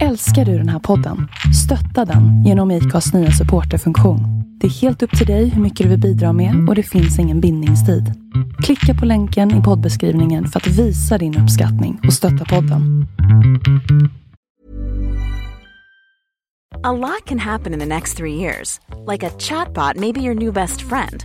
Älskar du den här podden? Stötta den genom IKAs nya supporterfunktion. Det är helt upp till dig hur mycket du vill bidra med och det finns ingen bindningstid. Klicka på länken i poddbeskrivningen för att visa din uppskattning och stötta podden. A lot can happen in the next three years. Like a chatbot maybe your new best friend.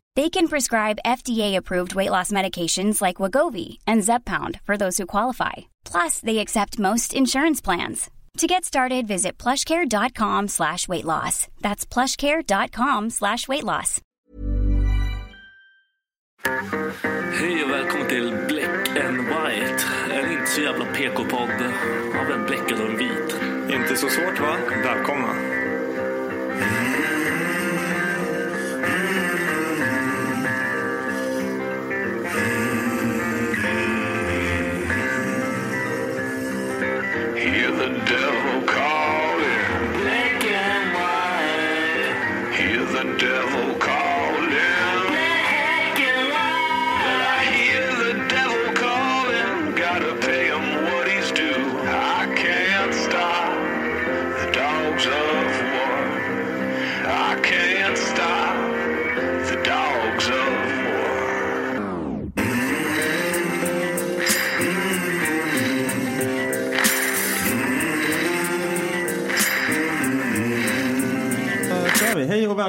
They can prescribe FDA-approved weight loss medications like Wagovi and Zepbound for those who qualify. Plus, they accept most insurance plans. To get started, visit plushcare.com slash weight loss. That's plushcare.com slash weight loss. Hej och välkommen till Black and White. En inte så jävla PK-podd av en bläckad och en vit. Inte så svårt va? Välkomna.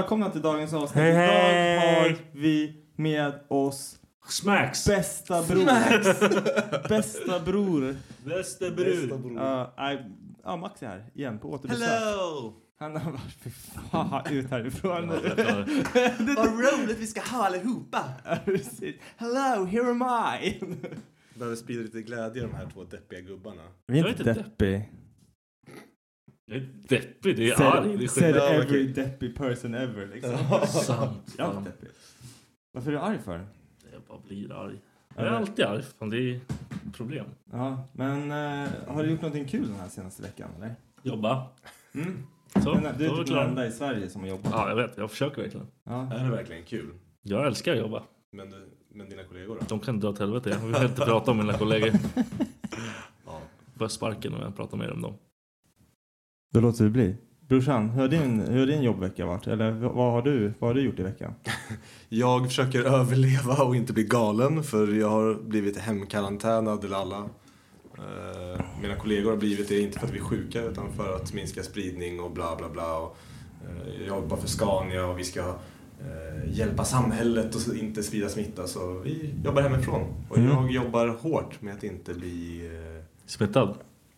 Välkomna till dagens avsnitt. Hej, hej. Idag har vi med oss Smacks. bästa bror. bästa bror. Bästa brud. Ja, nej, ja, Max är här igen på återbesök. Hello! Han har varit, fy fan, ut härifrån nu. Vad roligt vi ska ha allihopa! Ja, precis. Hello, here am I. Behöver sprida lite glädje de här två deppiga gubbarna. Vi är inte deppig. Jag är deppig, det är arg. Det är Said, said every deppig person ever liksom. Sant. Jag är deppig. Varför är du arg för? Jag bara blir arg. Jag är alltid arg. Fan, det är problem. Ja, men eh, har du gjort någonting kul den här senaste veckan eller? Jobba. Mm. Så, Men, du är typ den enda i Sverige som har jobbat. Ja, jag vet. Jag försöker verkligen. Ja. Är det verkligen kul? Jag älskar att jobba. Men, du, men dina kollegor då? De kan dra åt helvete. Jag vill inte prata om mina kollegor. Ja. Får jag sparken om jag pratar mer om dem. Då låter det bli. Brorsan, hur har din, hur har din jobbvecka varit? Eller vad har, du, vad har du gjort i veckan? Jag försöker överleva och inte bli galen för jag har blivit hemkarantänad eller alla. Eh, mina kollegor har blivit det inte för att vi är sjuka utan för att minska spridning och bla bla bla. Och, eh, jag jobbar för Scania och vi ska eh, hjälpa samhället och inte sprida smitta så vi jobbar hemifrån. Och Mm. jag jobbar hårt med att inte bli Smittad?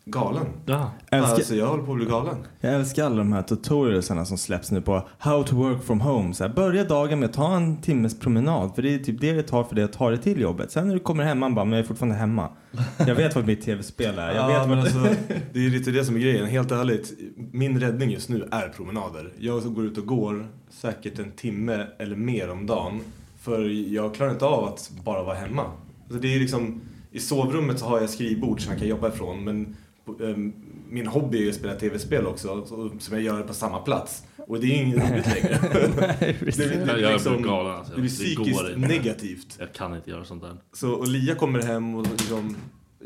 Galen. Ja. Älskar, Alltså jag håller på att bli galen. Jag älskar alla de här tutorialsarna som släpps nu på how to work from home. Så här, börja dagen med att ta en timmes promenad. För det är typ det det tar för dig att ta dig till jobbet. Sen när du kommer hem, man bara, men jag är fortfarande hemma. Jag vet vad mitt tv-spel är. Jag ja, vet men vad... alltså, det är lite det som är grejen. Helt ärligt, min räddning just nu är promenader. Jag går ut och går säkert en timme eller mer om dagen. För jag klarar inte av att bara vara hemma. Alltså det är liksom, I sovrummet så har jag skrivbord som jag kan jobba ifrån. Men min hobby är ju att spela tv-spel också, så, som jag gör på samma plats. Och det är inget roligt längre. Nej, det, blir- det, Jag liksom, galen, alltså. det blir Det psykiskt går inte. negativt. Jag kan inte göra sånt där. Så och Lia kommer hem och liksom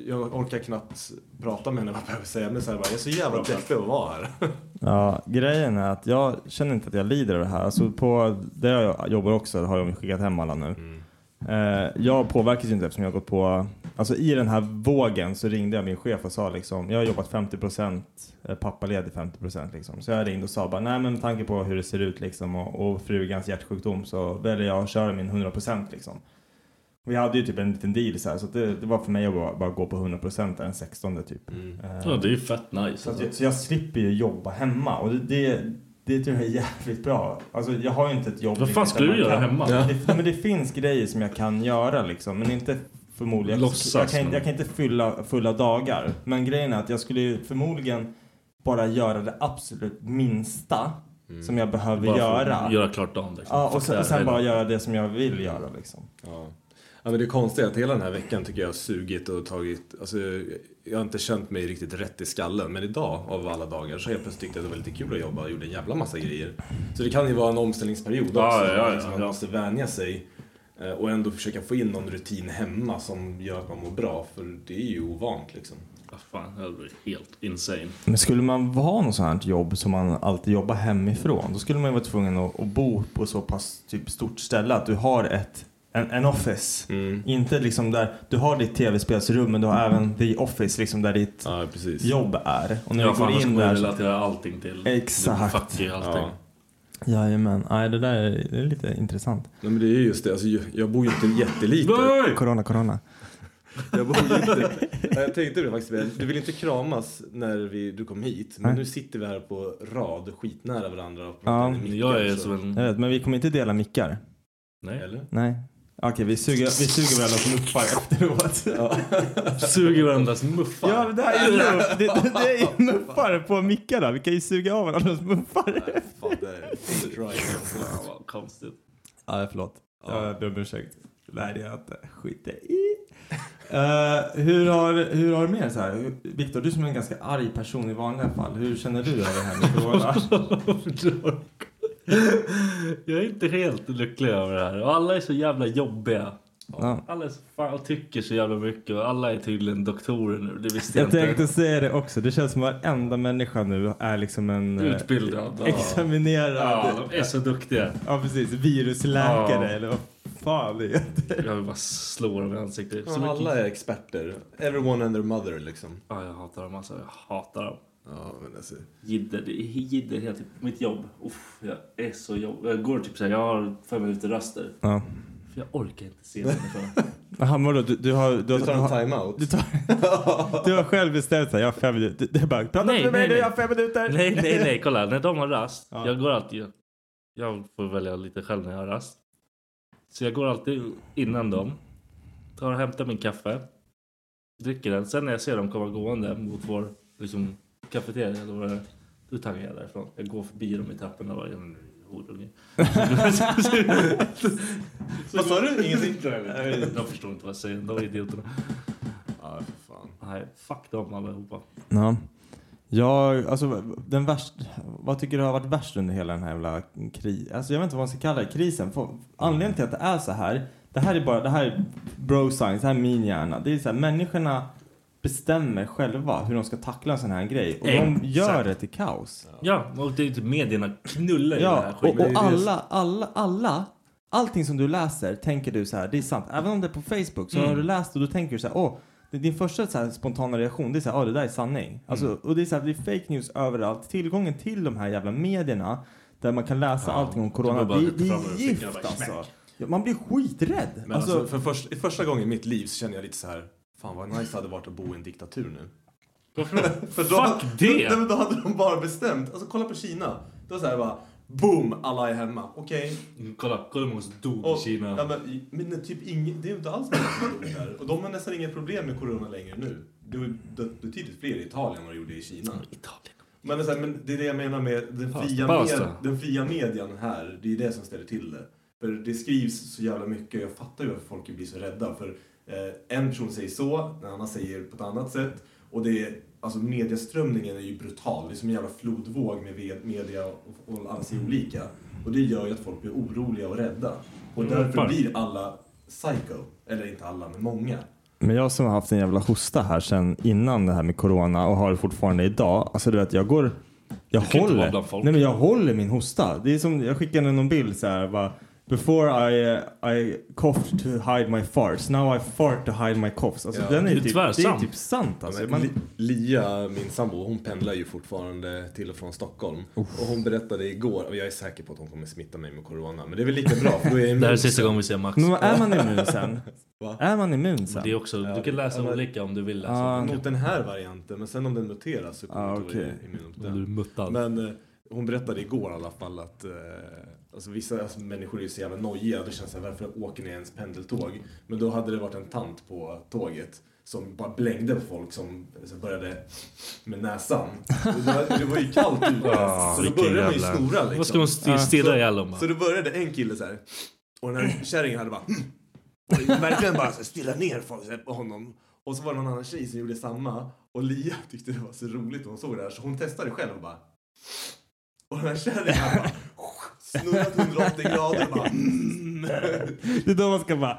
jag orkar knappt prata med henne vad jag behöver säga. Men så här, bara, jag är så jävla deppig att vara här. Ja, grejen är att jag känner inte att jag lider av det här. Alltså på där jag jobbar också har de skickat hem alla nu. Eh, jag påverkas ju inte eftersom jag har gått på, alltså i den här vågen så ringde jag min chef och sa liksom, jag har jobbat 50%, eh, pappaledig 50% liksom. Så jag ringde och sa bara, nej men med tanke på hur det ser ut liksom och, och frugans hjärtsjukdom så väljer jag att köra min 100% liksom. Vi hade ju typ en liten deal så här, så det, det var för mig att bara, bara gå på 100% där den 16 typ. Eh, Ja, det är ju fett nice. så, Alltså. jag, så jag slipper ju jobba hemma och det, det, det tror jag är jävligt bra. Alltså jag har ju inte ett jobb. Vad fan där du göra kan- hemma? Det, men det finns grejer som jag kan göra liksom, men inte förmodligen. Låtsas, jag, kan, jag kan inte fylla fulla dagar. Men grejen är att jag skulle förmodligen bara göra det absolut minsta som jag behöver Bara göra. Göra klart dagen. Liksom. Ja, och sen, och sen bara göra det som jag vill göra liksom. Ja. ja men det är konstigt att hela den här veckan tycker jag har sugit och tagit, alltså jag har inte känt mig riktigt rätt i skallen. Men idag av alla dagar så jag plötsligt tyckt att det var lite kul att jobba och gjorde en jävla massa grejer. Så det kan ju vara en omställningsperiod också. Ja, ja, ja, liksom, man måste vänja sig. Eh, Och ändå försöka få in någon rutin hemma som gör att man mår bra. För det är ju ovant liksom. Ah, fan, det blir helt insane. Men skulle man ha något sånt här jobb som man alltid jobbar hemifrån, då skulle man ju vara tvungen att, att bo på så pass typ stort ställe att du har ett en, en office. Mm. Inte liksom där du har ditt tv-spelsrum men du har även the office liksom där ditt Ja, jobb är. Och när Ja, du går in där så... relatera allting till. Exakt. You, allting. Ja. Jajamän. Nej, det där är, det är lite intressant. Nej men det är just det, alltså, jag- bor ju inte jättelite. Nej! Corona, corona. Jag bor ju inte... Nej, jag tänkte det faktiskt. Du vill inte kramas när vi, du kom hit. Men Nej. nu sitter vi här på rad skitnära varandra och Ja. mickar, Jag är så- som en... Jag vet, men vi kommer inte dela mickar. Nej. Eller? Nej. Okej, vi suger, vi suger varandras muffar efteråt. Suger varandras muffar. Ja, men det här är ju. Det, det, det är ju muffar på mickarna. Vi kan ju suga av varandras muffar. Fan, vad konstigt. Ja, förlåt. Jag ber om ursäkt. Nej, det är jag inte. Skit i. Eh, hur, har, hur har du med så här? Viktor, du som är en ganska arg person i vanliga fall. Hur känner du över det här med corona? Jag är inte helt lycklig över det här. Och alla är så jävla jobbiga. Ja. Alla är så fan, tycker så jävla mycket och alla är tydligen doktorer nu. Det visste jag, Jag tänkte inte. säga det också. Det känns som att varenda människa nu är liksom en... eh, Utbildad. Examinerad. Ja, de är så duktiga. Ja, precis. Virusläkare Ja. eller vad fan det heter. Jag vill bara slå dem i ansiktet. Så Ja, mycket- alla är experter. Everyone and their mother liksom. Ja, jag hatar dem alltså. Jag hatar dem. Ja, men alltså. Jidder, det är jidder typ. Mitt jobb. Uff, jag är så jobb. Jag går typ såhär, jag har fem minuter raster. Ja. För jag orkar inte se. Jaha, vadå? Du, du har... Du, Du har, tar du, en time-out. du, tar, du har själv bestämt såhär, jag har fem minuter. Det är bara, prata Nej, med mig nej, nu, nej. jag har fem minuter. nej, nej, nej. Kolla, när de har rast. Ja. Jag går alltid... Jag får välja lite själv när jag har rast. Så jag går alltid innan dem. Tar och hämtar min kaffe. Dricker den. Sen när jag ser dem komma gående mot vår liksom, kafeteria. Då taggar jag därifrån. Jag går förbi dem i trapporna och bara... "Ja, horunge." Vad sa du? Ingenting? De förstår inte vad jag säger. De är idioterna. Ja, för fan. Nej, fuck dem allihopa. Ja. Jag, alltså, den värst, vad tycker du har varit värst under hela den här jävla krisen? Alltså, jag vet inte vad man ska kalla det, krisen. För, anledningen till att det är så här, det här är bara, det här är bro science, det här är min hjärna. Det är så här, människorna bestämmer själva hur de ska tackla en sån här grej. Och de gör Exakt. det till kaos. Ja, och det är typ medierna knullar ju det här och, och alla, alla, alla, allting som du läser tänker du så här, det är sant. Även om det är på Facebook så Mm. har du läst och då tänker du så här, åh, det- din första så spontana reaktion det är så här, åh det där är sanning. Alltså, Mm. och det är så här, det är fake news överallt. Tillgången till de här jävla medierna där man kan läsa Ja, allting om det corona, det, det lyfta är gift alltså. Ja, man blir skiträdd. Men alltså, alltså, för först, i första gången i mitt liv så kände jag lite så här. Fan vad nice det hade varit att bo i en diktatur nu. Varför? För då, Fuck det! Då, då, då hade de bara bestämt. Alltså kolla på Kina. Då var det så här bara. Boom! Alla är hemma. Okej. Mm, Kolla, kolla hur många som dog Och- i Kina. Ja, men, men typ ing, det är ju inte alls många som dog där. Och de har nästan inga problem med corona längre nu. Det var det- betydligt fler i Italien än vad det gjorde i Kina. Italien. Men det, är så här, men det är det jag menar med den fria, pasta. med, den fria median här. Det är det som ställer till det. För det skrivs så jävla mycket. Jag fattar ju varför folk blir så rädda. För eh, en person säger så, en annan säger på ett annat sätt. Och det är, alltså medieströmningen är ju brutal. Det är som en jävla flodvåg med media och, och alla säger olika. Och det gör ju att folk blir oroliga och rädda. Och Mm, därför blir alla psycho. Eller inte alla, men många. Men jag som har haft en jävla hosta här sedan innan det här med corona och har det fortfarande idag. Alltså du vet, jag går... Jag håller. Nej men jag håller min hosta. Det är som, jag skickade någon bild så här bara. Before I, uh, I coughed to hide my farts. Now I fart to hide my coughs. Alltså Ja. den är Det är typ, det är tvärsant. typ sant alltså. Men Man, Li- Lia, min sambo, hon pendlar ju fortfarande till och från Stockholm. Och hon berättade igår, och jag är säker på att hon kommer smitta mig med corona. Men det är väl lika bra för då är jag Det här är immun sista gången vi ser Max. men är man immun sen? Va? Är man immun Men sen? det är också, du kan läsa Ja, men- olika om du vill läsa. Ja. Mot den här varianten, men sen om den muteras så kommer Ah, jag inte vara immun mot Du är den. muttad. Men hon berättade igår i alla fall att eh, alltså vissa alltså, människor är ju så jävla nojiga. Det känns så här, varför åker ni ens pendeltåg? Men då hade det varit en tant på tåget som bara blängde på folk som så började med näsan. Det var, det var ju kallt ute. Ah, så då började man ju snora liksom. Vad ska hon st- stirra ihjäl dem Så då började en kille så här. Och den här kärringen hade bara och verkligen bara så stirra ner folk så på honom. Och så var det någon annan tjej som gjorde samma. Och Lia tyckte det var så roligt när hon såg det här så hon testade själv och bara och den här kärringen bara snurrat 180 grader och bara mm. Det är då man ska bara...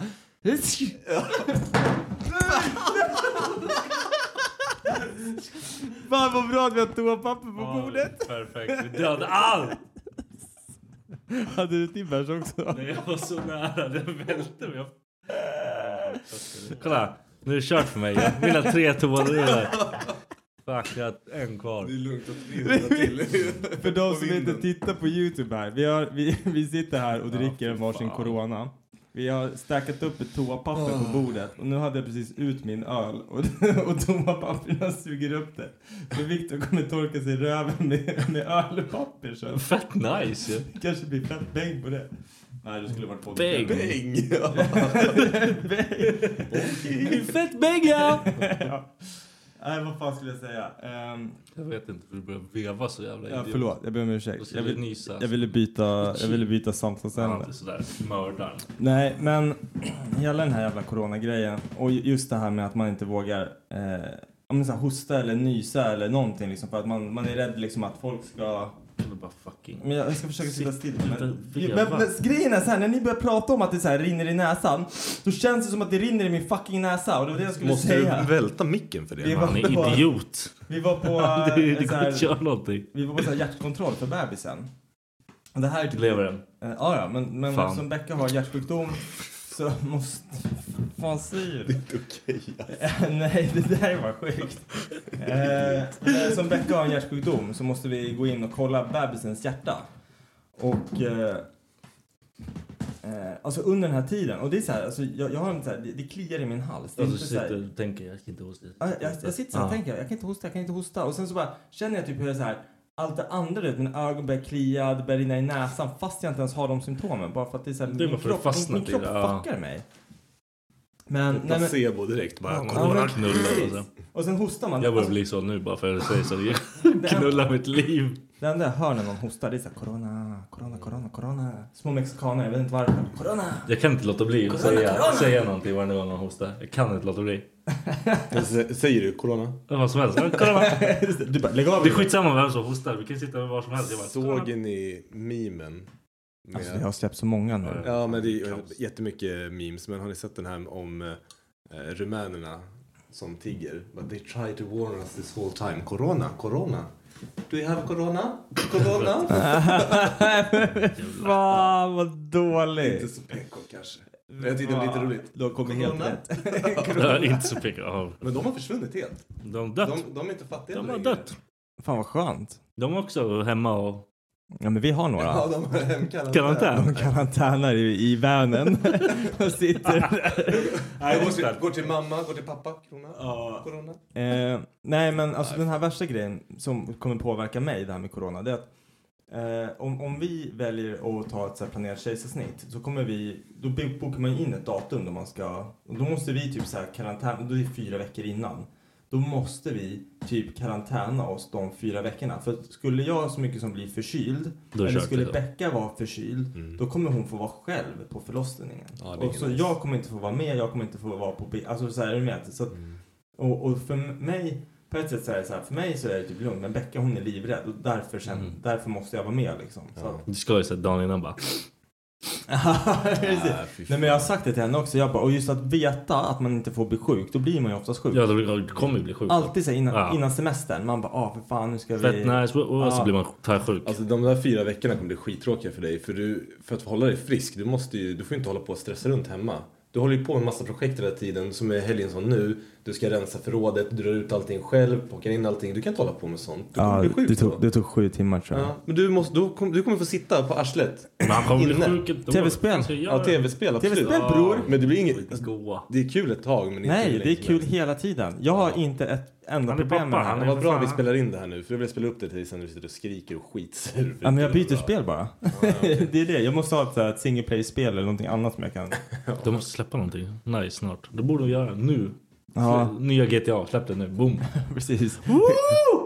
Fan vad bra att vi har toapapper på bordet. Perfekt, vi dödade allt! Hade du Timbers också? Nej, jag var så nära, det välte mig. Jag- Kolla, nu är det kört för mig. Mina tre toarullar. Fuck, jag har en kvar. Det är lugnt att 300 till. För de som inte tittar på Youtube här. Vi, har, vi, vi sitter här och dricker en varsin corona. Vi har stackat upp ett toapapper på bordet och nu hade jag precis ut min öl och, och toapapperna suger upp det. Så Viktor kommer torka sig i röven med, med ölpapper så Fett nice ju. kanske blir fett bäng på det. Nej, det skulle varit på Bäng. Bäng! Ja. Fett bägga! ja. Nej, vad fan skulle jag säga? Ehm, Jag vet inte, för du börjar veva så jävla ja, idiot. förlåt, jag ber om ursäkt. Jag, vill, nysa. jag ville byta, jag ville byta Han är samtalsämne. inte sådär mördaren. Nej, men hela den här jävla coronagrejen och just det här med att man inte vågar eh, men så hosta eller nysa eller någonting liksom för att man, man är rädd liksom att folk ska... Eller bara fucking... Men jag, ska försöka sitta Sitt- still. Men, men, men grejen är så här, när ni börjar prata om att det så här rinner i näsan, då känns det som att det rinner i min fucking näsa och det var det jag skulle Måste säga. du välta micken för det? Det man? Han är idiot. Vi var på, Det, det eh, så går här, göra någonting. vi var på så här hjärtkontroll för bebisen. Och det här är typ Lever den? Eh, Ja, ja, men, men Fan. eftersom Becka har hjärtsjukdom så måste... Vad säger du? Okej, ja. Nej, det där var sjukt. Eh, eftersom Becka har en hjärtsjukdom så måste vi gå in och kolla bebisens hjärta. Och... Eh, eh, alltså under den här tiden, och det är så här, alltså, jag, jag har en så här, det, det kliar i min hals. Det är Alltså inte så här, sitter och tänker, jag ska inte hosta. Ja, jag, jag sitter så här och tänker, jag kan inte hosta, jag kan inte hosta. Och sen så bara känner jag typ hur det är så här, allt det andra, vet, mina ögon börjar klia, det börjar rinna i näsan fast jag inte ens har de symptomen. Bara för att det är så här, Det är min kropp, min, min kropp det, ja. fuckar mig. Men, nej, men, Placebo direkt bara. Ja, Corona. men, knulla precis. och. Och sen hostar man. Jag börjar Alltså, bli så nu bara för att säga så. Det, knullar mitt liv. det enda jag hör när någon hostar det är så här, corona, corona, corona, corona. Små mexikaner, jag vet inte varför. Corona! Jag kan inte låta bli att säga, säga någonting varje gång någon hostar. Jag kan inte låta bli. Säger du corona? Vad som helst. Kolla du bara, lägg av. Det är skitsamma vem som hostar. Vi kan sitta var som helst. Bara, Såg ni memen? Med... Alltså, jag har släppt så många nu. Ja men det är Kaos. jättemycket memes. Men har ni sett den här om eh, rumänerna som tigger? But they try to warn us this whole time. Corona, corona. Do you have corona? Corona? Fan vad Inte dåligt. så PK kanske. Jag tyckte det var lite roligt. Har kommit helt Corona? rätt. Jag är inte så pekad. Ja, Men de har försvunnit helt. De har dött. De, de är inte fattiga De har längre. dött. Fan vad skönt. De är också hemma och... Ja men vi har några. Ja, de har hemkarantän. Karantän. De karantänar i, i vanen och sitter där. Nej, går, till, går till mamma, går till pappa. Corona. corona. Eh, nej men alltså den här värsta grejen som kommer påverka mig, det här med corona, det är att eh, om, om vi väljer att ta ett så här planerat kejsarsnitt så kommer vi, då bo- bokar man in ett datum då man ska, då måste vi typ så här karantän, då är det fyra veckor innan. Då måste vi typ karantäna oss de fyra veckorna. För skulle jag så mycket som blir förkyld, Då det eller skulle. Becka vara förkyld, Mm. då kommer hon få vara själv på förlossningen. Ja, det och så nice. jag kommer inte få vara med, jag kommer inte få vara på Alltså så här, är du med? Så att, och, och för mig, på ett sätt så är det så här, för mig så är det typ lugnt, men Becka hon är livrädd och därför, sen, Mm. därför måste jag vara med liksom. Så Ja. Du ska ju säga dagen innan bara. Nej men jag har sagt det till henne också. Jag bara, och just att veta att man inte får bli sjuk, då blir man ju oftast sjuk. Ja, du kommer ju bli sjuk. Alltid så här innan, Ja. innan semestern. Man bara, ah för fan nu ska vi... Fett nice och så blir man sjuk. Alltså de där fyra veckorna kommer bli skittråkiga för dig. För, du, för att hålla dig frisk, du, måste ju, du får inte hålla på och stressa runt hemma. Du håller ju på med massa projekt hela tiden, som är helgen som nu. Du ska rensa förrådet, du drar ut allting själv, plockar in allting. Du kan inte hålla på med sånt. Du kommer Ja, bli sjuk det tog, det tog sju timmar tror jag. Ja, men du, måste, då kom, du kommer få sitta på arslet. Kommer bli sjuk ändå. TV-spel. Ja, tv-spel absolut. TV-spel, bror. Men det blir inget... Det är kul ett tag men inte Nej, det är kul hela tiden. Jag har inte ett enda problem pappa, med det här. Ja, vad bra fan. vi spelar in det här nu, för jag vill spela upp det till dig sen när du sitter och skriker och skitsur. Ja, men jag byter Bra. spel bara. det är det. Jag måste ha ett, här, ett single play-spel eller någonting annat som jag kan... De måste släppa någonting nice snart. Det borde de göra nu. Ja. Nya GTA, släpp det nu. Boom. Precis.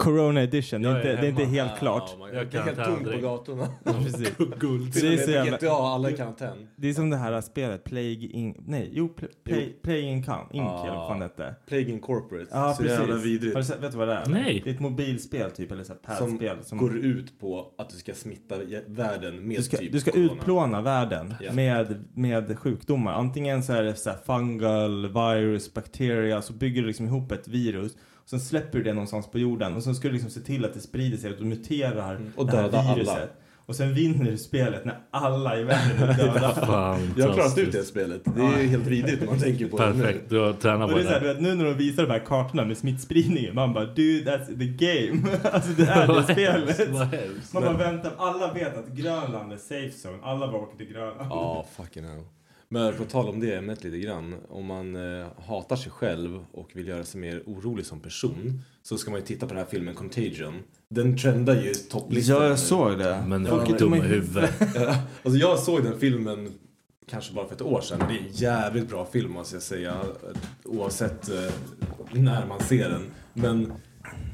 Corona edition. Det är inte, det är inte helt klart. Jag det är helt kan tomt på gatorna. Precis. Guld. Det är så med jävla- GTA, alla i karantän. Det är som det här spelet, Plague in... Nej, jo, Pl- Play, Play in Inc. Inc Ja. eller vad fan hette. Plague Incorporate. Ja, så precis. jävla Har du vidrigt. sett, vet du vad det är? Nej. Det är ett mobilspel typ, eller så här Som. Som går ut på att du ska smitta världen med du ska, typ du ska corona. utplåna världen Ja. med, med sjukdomar. Antingen så är det så här fungal, virus, bakteria. Så bygger du liksom ihop ett virus. Och sen släpper du det någonstans på jorden. Och sen ska du liksom se till att det sprider sig. Att du muterar Mm. Och det här döda alla. viruset. Och sen vinner du spelet när alla i världen är döda. Jag har klarat ut det spelet. Det är ju helt vidrigt när man tänker på det Perfekt, nu. du har tränat Och på det här, vet, nu när de visar de här kartorna med smittspridningen, man bara dude that's the game. alltså det är det spelet. Man bara väntar, alla vet att Grönland är safe zone. Alla bara åker till Grönland. Ja, fucking hell. Men på tal om det ämnet lite grann. Om man eh, hatar sig själv och vill göra sig mer orolig som person så ska man ju titta på den här filmen Contagion. Den trendar ju topplistan. Ja, jag såg det. Men Folk folk är dumma i huvudet. Alltså jag såg den filmen kanske bara för ett år sedan. Det är en jävligt bra film måste jag säga. Oavsett eh, när man ser den. Men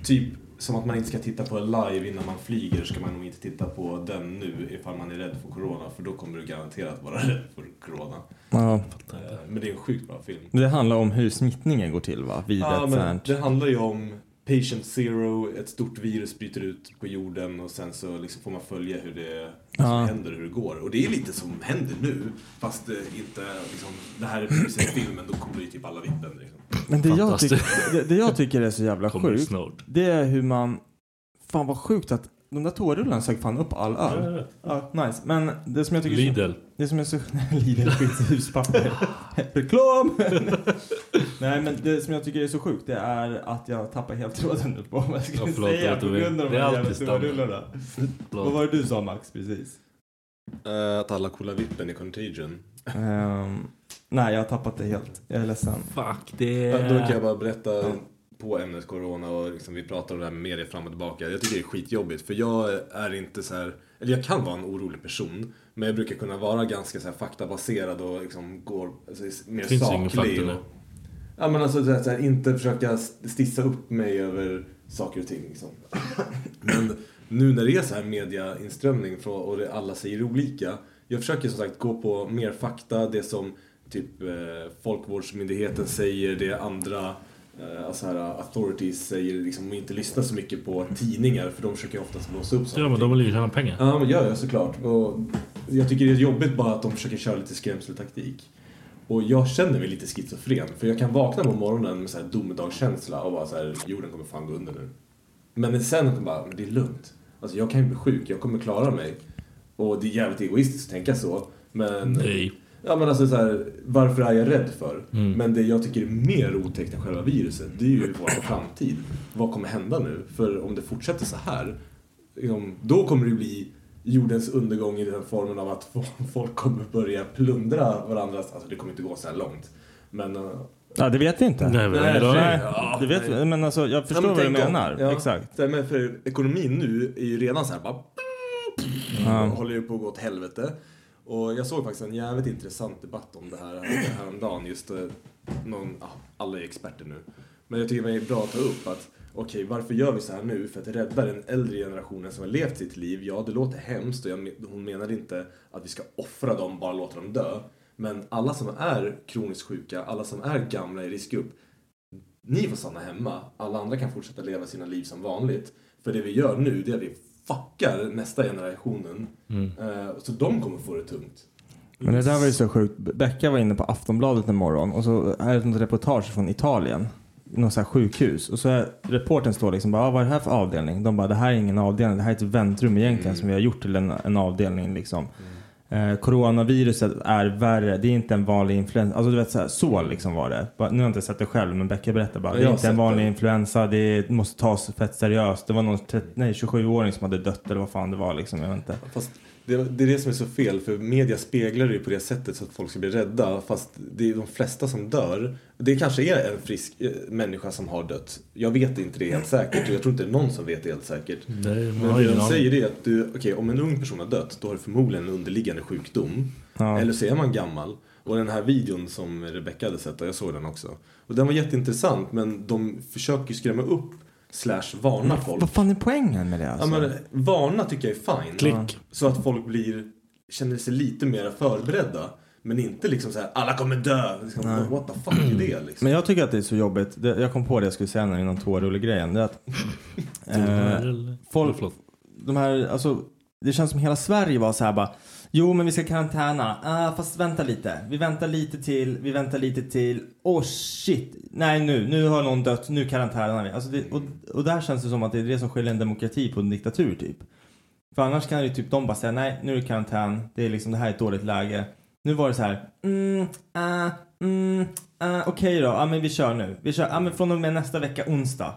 typ som att man inte ska titta på den live innan man flyger ska man nog inte titta på den nu ifall man är rädd för corona. För då kommer du garanterat vara rädd för corona. Ja. Eh, Men det är en sjukt bra film. Det handlar om hur smittningen går till va? Vid Ja, men det handlar ju om Patient Zero, ett stort virus bryter ut på jorden och sen så liksom får man följa hur det Ja. som händer och hur det går. Och det är lite som händer nu, fast det inte liksom, det här är precis filmen, då kommer ju typ alla vippen. Liksom. Men det jag, tycker, det, det jag tycker är så jävla sjukt, det är hur man... Fan vad sjukt att de där toarullarna sög fan upp all öl. Ja, nice. Men det som jag tycker... Lidl. Det som är så... Lidl skits huspapper. Reklam! Nej men det som jag tycker är så sjukt det är att jag tappar helt tråden nu på vad jag skulle Ja, förlåt, säga jag på grund av de här jävla toarullarna. Vad var det du sa Max precis? Eh, att alla coola vippen i Contagion. Ehm, nej jag har tappat det helt. Jag är ledsen. Fuck det. Ja, Då kan jag bara berätta på ämnet corona och liksom vi pratar om det här med media fram och tillbaka. Jag tycker det är skitjobbigt för jag är inte så här, eller jag kan vara en orolig person. Men jag brukar kunna vara ganska så här faktabaserad och liksom går alltså, mer Finns saklig. och, ja men alltså så här, så här, inte försöka stissa upp mig över saker och ting liksom. Men nu när det är så här mediainströmning och det, alla säger olika. Jag försöker som sagt gå på mer fakta, det som typ eh, Folkvårdsmyndigheten säger, det andra alltså här, authorities säger, liksom, inte lyssna så mycket på tidningar för de försöker oftast blåsa upp saker Ja men de vill ju tjäna pengar. Ja, men gör jag såklart. Och jag tycker det är jobbigt bara att de försöker köra lite skrämseltaktik. Och jag känner mig lite schizofren, för jag kan vakna på morgonen med så här domedagskänsla och bara så här, jorden kommer fan gå under nu. Men sen bara, men det är lugnt. Alltså jag kan ju bli sjuk, jag kommer klara mig. Och det är jävligt egoistiskt att tänka så. Men, Nej. Ja, men alltså så här, varför är jag rädd för? Mm. Men det jag tycker är mer otäckt än själva viruset, det är ju vår framtid. Vad kommer hända nu? För om det fortsätter så här, liksom, då kommer det bli jordens undergång i den formen av att folk kommer börja plundra varandras, alltså det kommer inte gå så här långt. Men uh, Ja det vet vi inte. Nej, men Nej, nej. Ja, det vet vi. Men alltså jag förstår Ja, men vad du menar. ja. Exakt. Här, Men för ekonomin nu är ju redan så här bara Ja. håller ju på att gå åt helvete. Och jag såg faktiskt en jävligt intressant debatt om det här häromdagen. Just eh, någon, ah, alla är experter nu. Men jag tycker det är bra att ta upp att okej, varför gör vi så här nu? För att rädda den äldre generationen som har levt sitt liv. Ja, det låter hemskt och jag, hon menar inte att vi ska offra dem, bara låta dem dö. Men alla som är kroniskt sjuka, alla som är gamla i riskgrupp, ni får stanna hemma. Alla andra kan fortsätta leva sina liv som vanligt. För det vi gör nu, det är att vi fuckar nästa generationen. Mm. Eh, så de kommer få det tungt. Men det där var ju så sjukt. Becka var inne på Aftonbladet en morgon och så är det ett reportage från Italien. Något så här sjukhus. Och så är reporten står liksom bara, ah, vad är det här för avdelning? De bara, det här är ingen avdelning, det här är ett väntrum egentligen som vi har gjort till en, en avdelning liksom. Eh, coronaviruset är värre, det är inte en vanlig influensa. Alltså du vet så, här, så liksom var det. Nu har jag inte sett det själv men Becka berättar bara. Det är inte en vanlig det. influensa, det måste tas fett seriöst. Det var någon 30, nej, 27-åring som hade dött eller vad fan det var liksom. Jag vet inte. Fast det, det är det som är så fel för media speglar det ju på det sättet så att folk ska bli rädda fast det är de flesta som dör. Det kanske är en frisk eh, människa som har dött. Jag vet inte det helt säkert och jag tror inte det är någon som vet det helt säkert. Nej, man Men de säger det att du, okej om en ung person har dött då har du förmodligen en underliggande sjukdom. Ja. Eller så är man gammal. Och den här videon som Rebecca hade sett, jag såg den också. Och den var jätteintressant men de försöker ju skrämma upp slash varna folk. Vad fan är poängen med det Ja, alltså? men, varna tycker jag är fine. Klick. Så att folk blir, känner sig lite mer förberedda. Men inte liksom så här, alla kommer dö. Liksom, what the fuck är det liksom? Men jag tycker att det är så jobbigt. Det, jag kom på det jag skulle säga när inom toarullegrejen. Det är att eh, folk, de här, alltså, det känns som hela Sverige var så här bara. Jo men vi ska karantäna. Ah, fast vänta lite. Vi väntar lite till. Vi väntar lite till. Oh shit. Nej nu. Nu har någon dött. Nu karantänar vi. Alltså det, och, och där känns det som att det är det som skiljer en demokrati på en diktatur typ. För annars kan ju typ de bara säga nej nu är det karantän. Det är liksom det här är ett dåligt läge. Nu var det så här. Mm, ah, mm, ah, okej då. Ja men vi kör nu. Vi kör. Ja men från och med nästa vecka onsdag.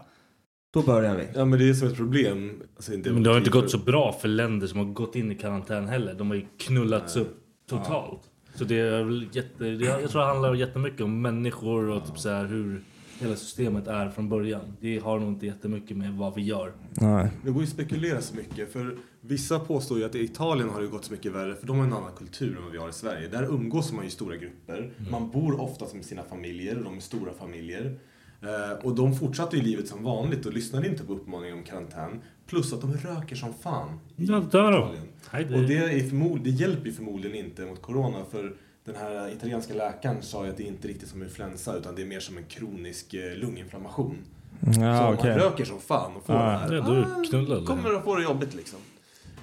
Då börjar vi. Ja men det är som ett problem. Alltså, inte Men det har inte gått så bra för länder som har gått in i karantän heller. De har ju knullats upp totalt. Så det är väl jätte, det, jag tror det handlar jättemycket om människor och typ så här hur hela systemet är från början. Det har nog inte jättemycket med vad vi gör. Nej. Det går ju att spekulera så mycket. För vissa påstår ju att i Italien har det gått så mycket värre. För de har en annan kultur än vad vi har i Sverige. Där umgås man ju i stora grupper. Man bor oftast med sina familjer. Och de är stora familjer. Eh, och de fortsatte ju livet som vanligt och lyssnade inte på uppmaningar om karantän. Plus att de röker som fan. i Ja. Italien. Och det, är förmod, det hjälper ju förmodligen inte mot corona. För den här italienska läkaren sa ju att det är inte riktigt som influensa. Utan det är mer som en kronisk eh, lunginflammation. Ja, så okej. man röker som fan och får Ja. det här. Ja, du är ah, kommer att få det jobbigt liksom.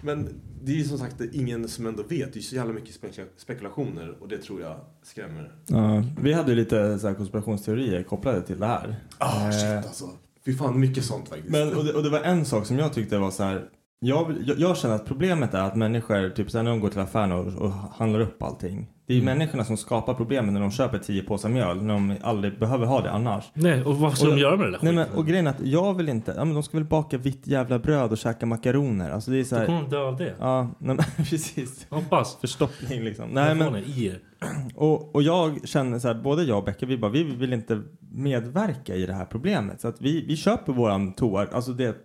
Men det är ju som sagt ingen som ändå vet. Det är så jävla mycket spekula- spekulationer och det tror jag skrämmer. Ja, vi hade ju lite så här konspirationsteorier kopplade till det här. Ah Eh, shit alltså. Fy fan mycket sånt faktiskt. Men, och, det, och det var en sak som jag tyckte var så här. Jag, jag, jag känner att problemet är att människor, typ här, när de går till affären och, och handlar upp allting. Det är ju människorna som skapar problemen när de köper tio påsar mjöl när de aldrig behöver ha det annars. Nej, och vad ska Och- de göra med det där Nej men, och grejen är att jag vill inte, ja men de ska väl baka vitt jävla bröd och käka makaroner. Alltså det är så Då här, kommer de dö av det. Ja, nej, men precis. Hoppas. Förstoppning liksom. Nej, men... i och, och jag känner så här, både jag och Becka, vi bara, vi vill inte medverka i det här problemet. Så att vi, vi köper våran toa, alltså det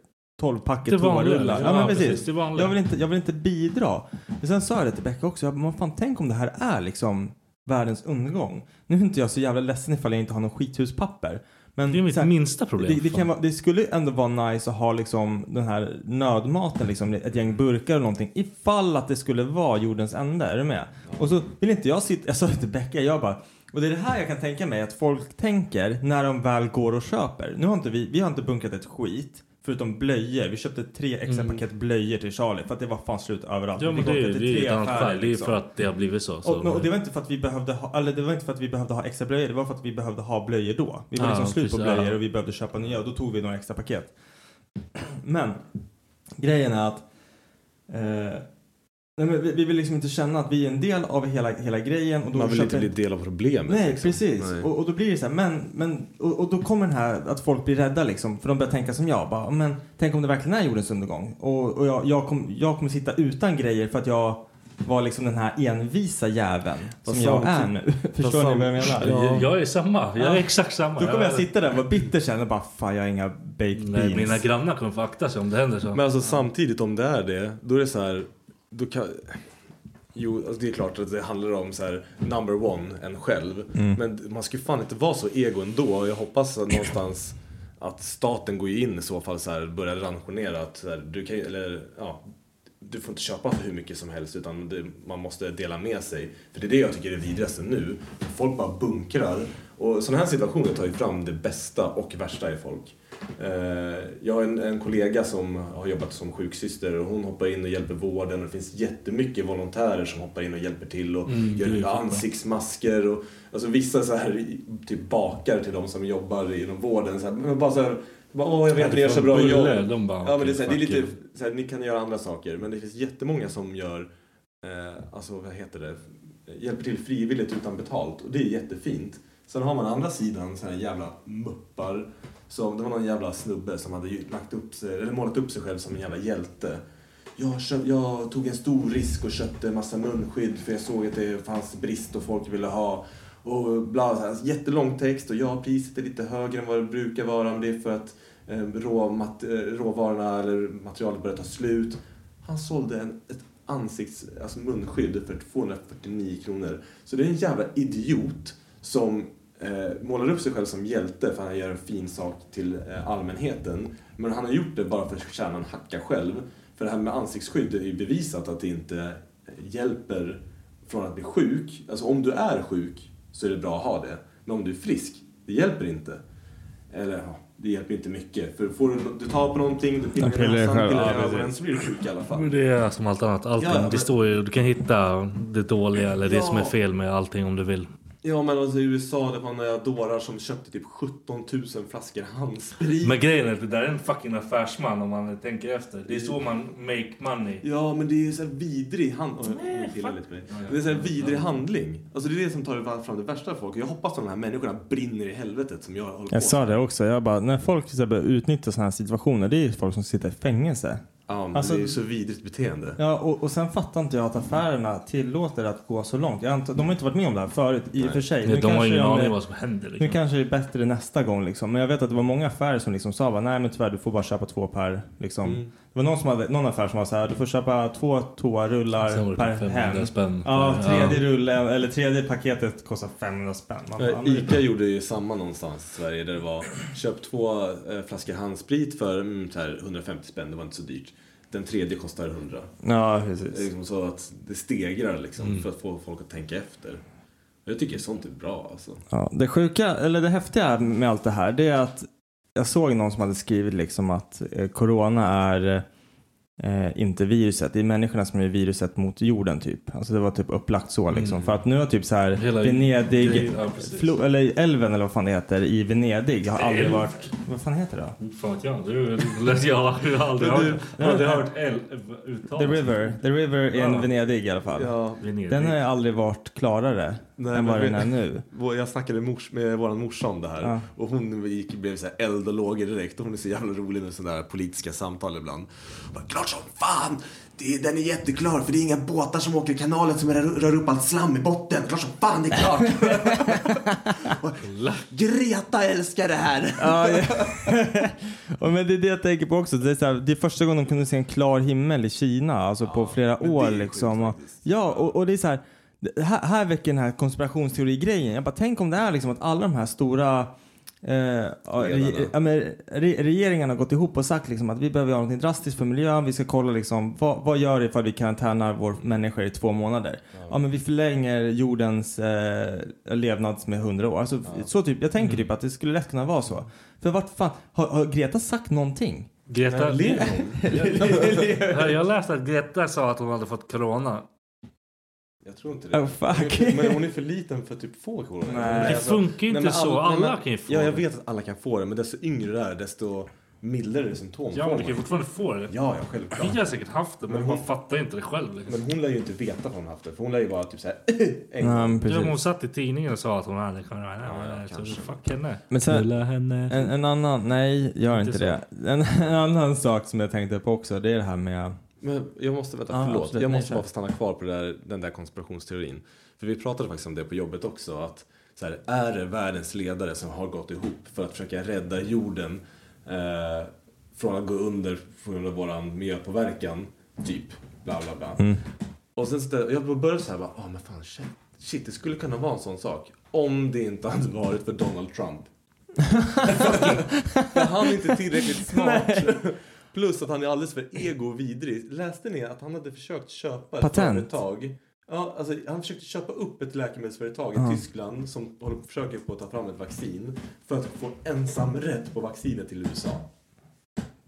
12 packet Det vanliga, toarullar. liksom. Ja, men precis. jag, vill inte, jag vill inte bidra. Men sen sa jag det till Becka också, "Men fan tänk om det här är liksom världens undergång. Nu är inte jag så jävla ledsen ifall jag inte har någon skithuspapper. Men Det är mitt här, minsta problem. det, det, kan vara, det skulle ändå vara nice att ha liksom den här nödmaten, liksom, ett gäng burkar och någonting. Ifall att det skulle vara jordens ände, är du med? Och så vill inte jag sitta, jag sa det till Becka, jag bara och det är det här jag kan tänka mig att folk tänker när de väl går och köper. Nu har inte vi, vi har inte bunkrat ett skit. Förutom blöjor. Vi köpte tre extra paket blöjor till Charlie för att det var fan slut överallt. Ja men det det är tre affärer. Det är liksom. för att det har blivit så. så. Och, men- och det var inte för att vi behövde ha, eller det var inte för att vi behövde ha extra blöjor, det var för att vi behövde ha blöjor då. Vi var Ja, liksom slut på precis, ja. blöjor och vi behövde köpa nya och då tog vi några extra paket. Men grejen är att eh, nej men vi, vi vill liksom inte känna att vi är en del av hela, hela grejen. Och då Man vill inte bli del av problemet. Nej, liksom. precis. Nej. Och, och då blir det så här, men, men och, och då kommer den här att folk blir rädda liksom. För de börjar tänka som jag. Bara, men tänk om det verkligen är jordens undergång. Och, och jag, jag, kom, jag kommer sitta utan grejer för att jag var liksom den här envisa jäveln som jag är nu. Förstår ni vad jag menar? Jag, jag är samma. Jag är Ja. exakt samma. Då kommer jag Jag- sitta där och vara bitter sen och bara fan jag har inga baked Nej, beans. mina grannar kommer få akta sig om det händer så. Men alltså samtidigt om det är det, då är det så här, då kan... Jo, alltså det är klart att det handlar om så här number one, en själv. Mm. Men man ska ju fan inte vara så ego ändå. Jag hoppas att någonstans att staten går in i så fall så här, börjar ransionera att här, du kan eller ja, du får inte köpa för hur mycket som helst utan det, man måste dela med sig. För det är det jag tycker är vidrigaste nu. Folk bara bunkrar. Och sådana här situationer tar ju fram det bästa och värsta i folk. Eh, Jag har en, en kollega som har jobbat som sjuksyster och hon hoppar in och hjälper vården och det finns jättemycket volontärer som hoppar in och hjälper till och Mm, gör ansiktsmasker och alltså vissa så här typ bakar till de som jobbar inom vården så här, men bara så här, bara, Åh, jag vet att ni gör så bra jobb. de bara, ja, men det är, så här, det är okej, lite, fuck så här, ni kan göra andra saker men det finns jättemånga som gör, eh, alltså vad heter det, hjälper till frivilligt utan betalt och det är jättefint. Sen har man andra sidan sådana jävla muppar. Som, det var någon jävla snubbe som hade lagt upp sig, eller målat upp sig själv som en jävla hjälte. Jag, köpt, jag tog en stor risk och köpte en massa munskydd för jag såg att det fanns brist och folk ville ha. Och bla, så här, jättelång text och ja, priset är lite högre än vad det brukar vara men det är för att eh, rå, mat, råvarorna eller materialet börjar ta slut. Han sålde en, ett ansikts, alltså munskydd för 249 kronor. Så det är en jävla idiot som eh, målar upp sig själv som hjälte för att han gör en fin sak till eh, allmänheten. Men han har gjort det bara för att tjäna en hacka själv. För det här med ansiktsskydd är ju bevisat att det inte eh, hjälper från att bli sjuk. Alltså om du är sjuk så är det bra att ha det. Men om du är frisk, det hjälper inte. Eller ja, det hjälper inte mycket. För får du, du tar på någonting, du pillar i näsan, pillar i ögonen så blir du sjuk i alla fall. Det är som allt annat. Allting, Ja, men- det står ju, du kan hitta det dåliga eller det Ja. som är fel med allting om du vill. Ja men alltså i USA det var några dårar som köpte typ 17 000 flaskor handsprit. Men grejen är att det där är en fucking affärsman om man tänker efter. Det är så man make money. Ja men det är så här vidrig handling. Det är så här vidrig handling. Alltså det är det som tar fram det värsta av folk. Jag hoppas att de här människorna brinner i helvetet som jag håller på Jag sa det också. Jag bara, när folk så här börjar utnyttja sådana här situationer, det är ju folk som sitter i fängelse. Ja men Alltså- det är ju så vidrigt beteende. Ja, och, och sen fattar inte jag att affärerna tillåter att gå så långt. Jag antar, de har inte varit med om det här förut i och för sig. De har ingen de- aning vad som händer. Nu Liksom. kanske det är bättre nästa gång liksom. Men jag vet att det var många affärer som liksom sa bara, nej men tyvärr du får bara köpa två per liksom. Mm. Det var någon, som hade, någon affär som var så här, du får köpa två toarullar det per 500 hem. spänn. Ja, Ja. tredje rullen, eller tredje paketet kostar 500 spänn. Man bara, men- Ica gjorde ju samma någonstans i Sverige där det var köp två eh, flaskor handsprit för mm, här 150 spänn, det var inte så dyrt. Den tredje kostar 100. Ja, Det är precis. liksom så att det stegrar liksom Mm. för att få folk att tänka efter. Jag tycker sånt är bra alltså. Ja, det sjuka, eller det häftiga med allt det här, det är att jag såg någon som hade skrivit liksom att eh, corona är eh, inte viruset, det är människorna som är viruset mot jorden typ. Alltså det var typ upplagt så liksom. Mm. För att nu har typ så här Hela Venedig, grejen, ja, eller älven eller vad fan det heter i Venedig har aldrig Älv? varit, vad fan heter det då? Fan jag. Du, jag har aldrig hört, jag har aldrig hört L uttalas. The River, The River in Ja. Venedig i alla fall. Ja, Venedig. Den har aldrig varit klarare Nej, än vad den är nu. Jag snackade mors, med vår morsa om det här Ja. och hon gick, blev så här eld och lågor direkt och hon är så jävla rolig med sådana där politiska samtal ibland. Bara, Klart som fan! Det, den är jätteklar för det är inga båtar som åker i kanalen som rör, rör upp allt slam i botten. Klart som fan det är klart! Och, Greta älskar det här! Ja, ja. och men det är det jag tänker på också. Det är, så här, det är första gången de kunde se en klar himmel i Kina, alltså på flera år liksom. sjukt Och, ja, och, och det är så här, det här, här väcker den här konspirationsteori-grejen. Jag bara, tänk om det är liksom att alla de här stora eh, ja, re, ja, men, re, regeringarna har gått ihop och sagt liksom att vi behöver göra något drastiskt för miljön. Vi ska kolla liksom, vad, vad gör det ifall vi karantänar vår människor i två månader? Ja, men vi förlänger jordens eh, levnads med hundra år. Alltså, så typ, jag tänker typ att det skulle lätt kunna vara så. För vart fan, har, har Greta sagt någonting? Greta Lever jag, jag läste att Greta sa att hon hade fått corona. Jag tror inte det. Oh, fuck. Men hon är för liten för typ få corona. Nej. Det funkar ju inte men så. all- nej, Alla kan ju få Ja, jag det. vet att alla kan få det, men desto yngre du är, desto mildare symptom Ja, men du kan ju man. fortfarande få det. Ja, ja, självklart. Vi har säkert haft det, men, Men man hon- fattar inte det själv. Liksom. Men hon lär ju inte veta att hon haft det, för hon lär ju bara typ såhär en Ja, Ja, hon satt i tidningen och sa att hon hade corona. ja, så kanske. fuck henne. Men sen- henne. En, en annan, nej, gör Inte inte det. En, en annan sak som jag tänkte på också, det är det här med... Men jag måste, vänta, Ja, förlåt. absolut. jag Nej, måste kör. bara få stanna kvar på där, den där konspirationsteorin. För vi pratade faktiskt om det på jobbet också. Att så här, är det världens ledare som har gått ihop för att försöka rädda jorden eh, från att gå under på grund av våran miljöpåverkan? Typ. Bla bla bla. Mm. Och sen så jag började så här bara, ah men fan shit, shit, det skulle kunna vara en sån sak. Om det inte hade varit för Donald Trump. För han är inte tillräckligt smart. Plus att han är alldeles för ego och vidrig. Läste ni att han hade försökt köpa ett Patent. företag? Ja, alltså han försökte köpa upp ett läkemedelsföretag i. Tyskland som håller på försöker på att ta fram ett vaccin för att få ensam rätt på vaccinet till USA.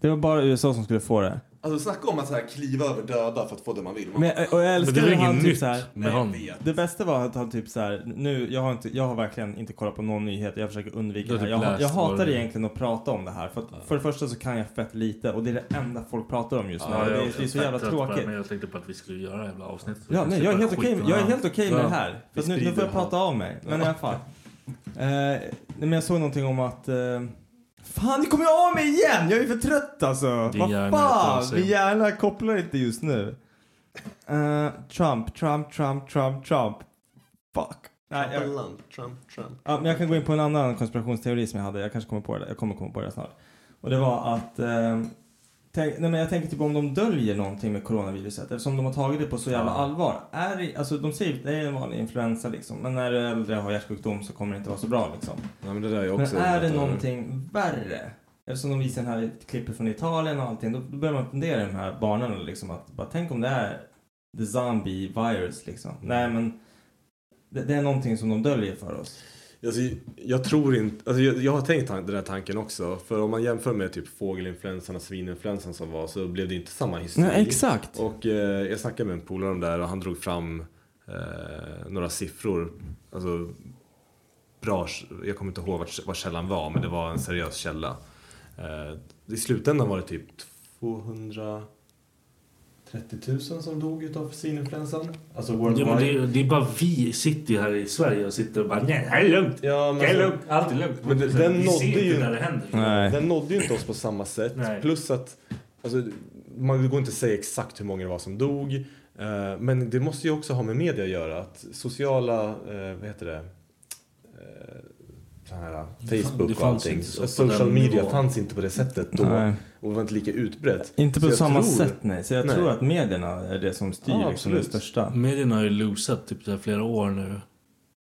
Det var bara USA som skulle få det. Alltså snacka om att så här kliva över döda för att få det man vill. Man Men, och jag älskar Men det hur han typ så här, med honom. Det bästa var att han typ så här, nu, jag har, inte, jag har verkligen inte kollat på någon nyhet, jag försöker undvika det här. typ Jag, jag hatar det- egentligen att prata om det här. För, att, för det första så kan jag fett lite och det är det enda folk pratar om just nu. Ja, det, är är- det är så jävla tråkigt. Men jag tänkte på att vi skulle göra det jävla avsnitt. Ja, nej, jag är helt okej jag är helt okej med Ja. det här. För nu, nu får jag prata av mig. Men i alla fall. Eh, men jag såg någonting om att... Eh, fan, ni kommer ju av mig igen! Jag är för trött alltså. Din Vad fan! Min hjärna kopplar inte just nu. Eh, Trump, Trump, Trump, Trump, Trump. Fuck. Nej, jag, Trump, Trump, Trump. Ja, men jag kan gå in på en annan konspirationsteori som jag hade. Jag kanske kommer på det. Jag kommer komma på det snart. Och det var att... Eh, tänk, nej, men jag tänker typ om de döljer någonting med coronaviruset. Eftersom de har tagit det på så jävla allvar. Är det, alltså de säger att det är en vanlig influensa liksom. Men när du är äldre och har hjärtsjukdom så kommer det inte vara så bra liksom. Ja, men det där är Men också är det någonting värre? Eftersom de visar den här klippet från Italien och allting. Då, då börjar man fundera i de här banorna liksom. Att bara tänk om det är the zombie virus liksom. Nej men. Det, det är någonting som de döljer för oss. Alltså, jag tror inte, alltså jag, jag har tänkt den här tanken också. För om man jämför med typ fågelinfluensan och svininfluensan som var så blev det inte samma hysteri. Nej, exakt. Och eh, jag snackade med en polare om det här och han drog fram eh, några siffror. Alltså, bra, jag kommer inte ihåg vart, vad källan var men det var en seriös källa. Eh, I slutändan var det typ 230 000 som dog utav svininfluensan. Alltså Ja, worldwide. men det, är, det är bara vi sitter ju här i Sverige och sitter och bara nej, det här är lugnt. Ja, men det är lugnt. Allt är lugnt. Men den vi nådde ju när det händer. Nej. Den nådde ju inte oss på samma sätt. Nej. Plus att alltså, man går inte att säga exakt hur många det var som dog. Eh, men det måste ju också ha med media att göra. Att sociala, eh, vad heter det? Eh, här, Facebook det och fanns allting. Social den media nivån. fanns inte på det sättet då. Nej. Och var inte lika utbrett. Inte på samma tror- sätt nej. Så jag Nej. tror att medierna är det som styr Ja, liksom det största. Medierna har ju losat typ så här flera år nu.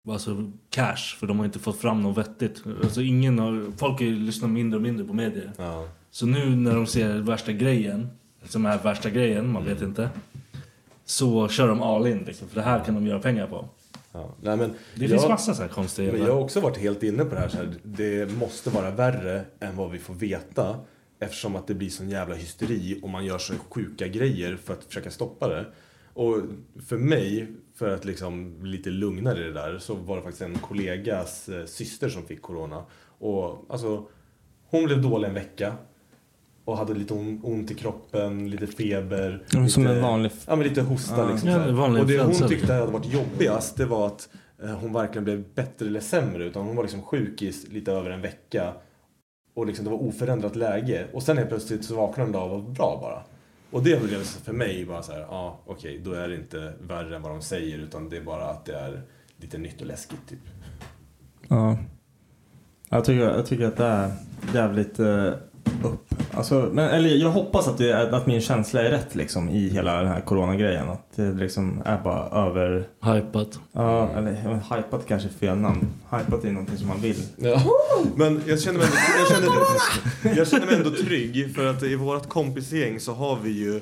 Alltså cash, för de har inte fått fram något vettigt. Alltså ingen har, folk har ju lyssnat mindre och mindre på medier. Ja. Så nu när de ser värsta grejen, som är värsta grejen, man vet inte. Så kör de all in liksom, för det här kan de göra pengar på. Ja. Nej, men Det finns jag- massa så här konstiga Men jag har också varit helt inne på det här, så här. Det måste vara värre än vad vi får veta. Eftersom att det blir sån jävla hysteri och man gör så sjuka grejer för att försöka stoppa det. Och för mig, för att liksom bli lite lugnare i det där, så var det faktiskt en kollegas eh, syster som fick corona. Och alltså, hon blev dålig en vecka. Och hade lite on- ont i kroppen, lite feber. Som lite, en vanlig- Ja, men lite hosta Ja. liksom. Ja, vanlig och det hon tyckte liksom. hade varit jobbigast, det var att eh, hon varken blev bättre eller sämre. Utan hon var liksom sjuk i lite över en vecka. Och liksom det var oförändrat läge. Och sen helt plötsligt så vaknade de och var bra bara. Och det blev för mig bara så här, ja okej, då är det inte värre än vad de säger. Utan det är bara att det är lite nytt och läskigt typ. Ja. Jag tycker, jag tycker att det är jävligt eh, upp. Alltså, men, eller jag hoppas att, det, är- att min känsla är rätt liksom i hela den här coronagrejen. Att det liksom är bara över... Hypat. Ja, eller hypat kanske är fel namn. Hypat är någonting som man vill. Ja. Men jag känner, mig ändå, jag, känner, jag känner mig ändå trygg för att i vårt kompisgäng så har vi ju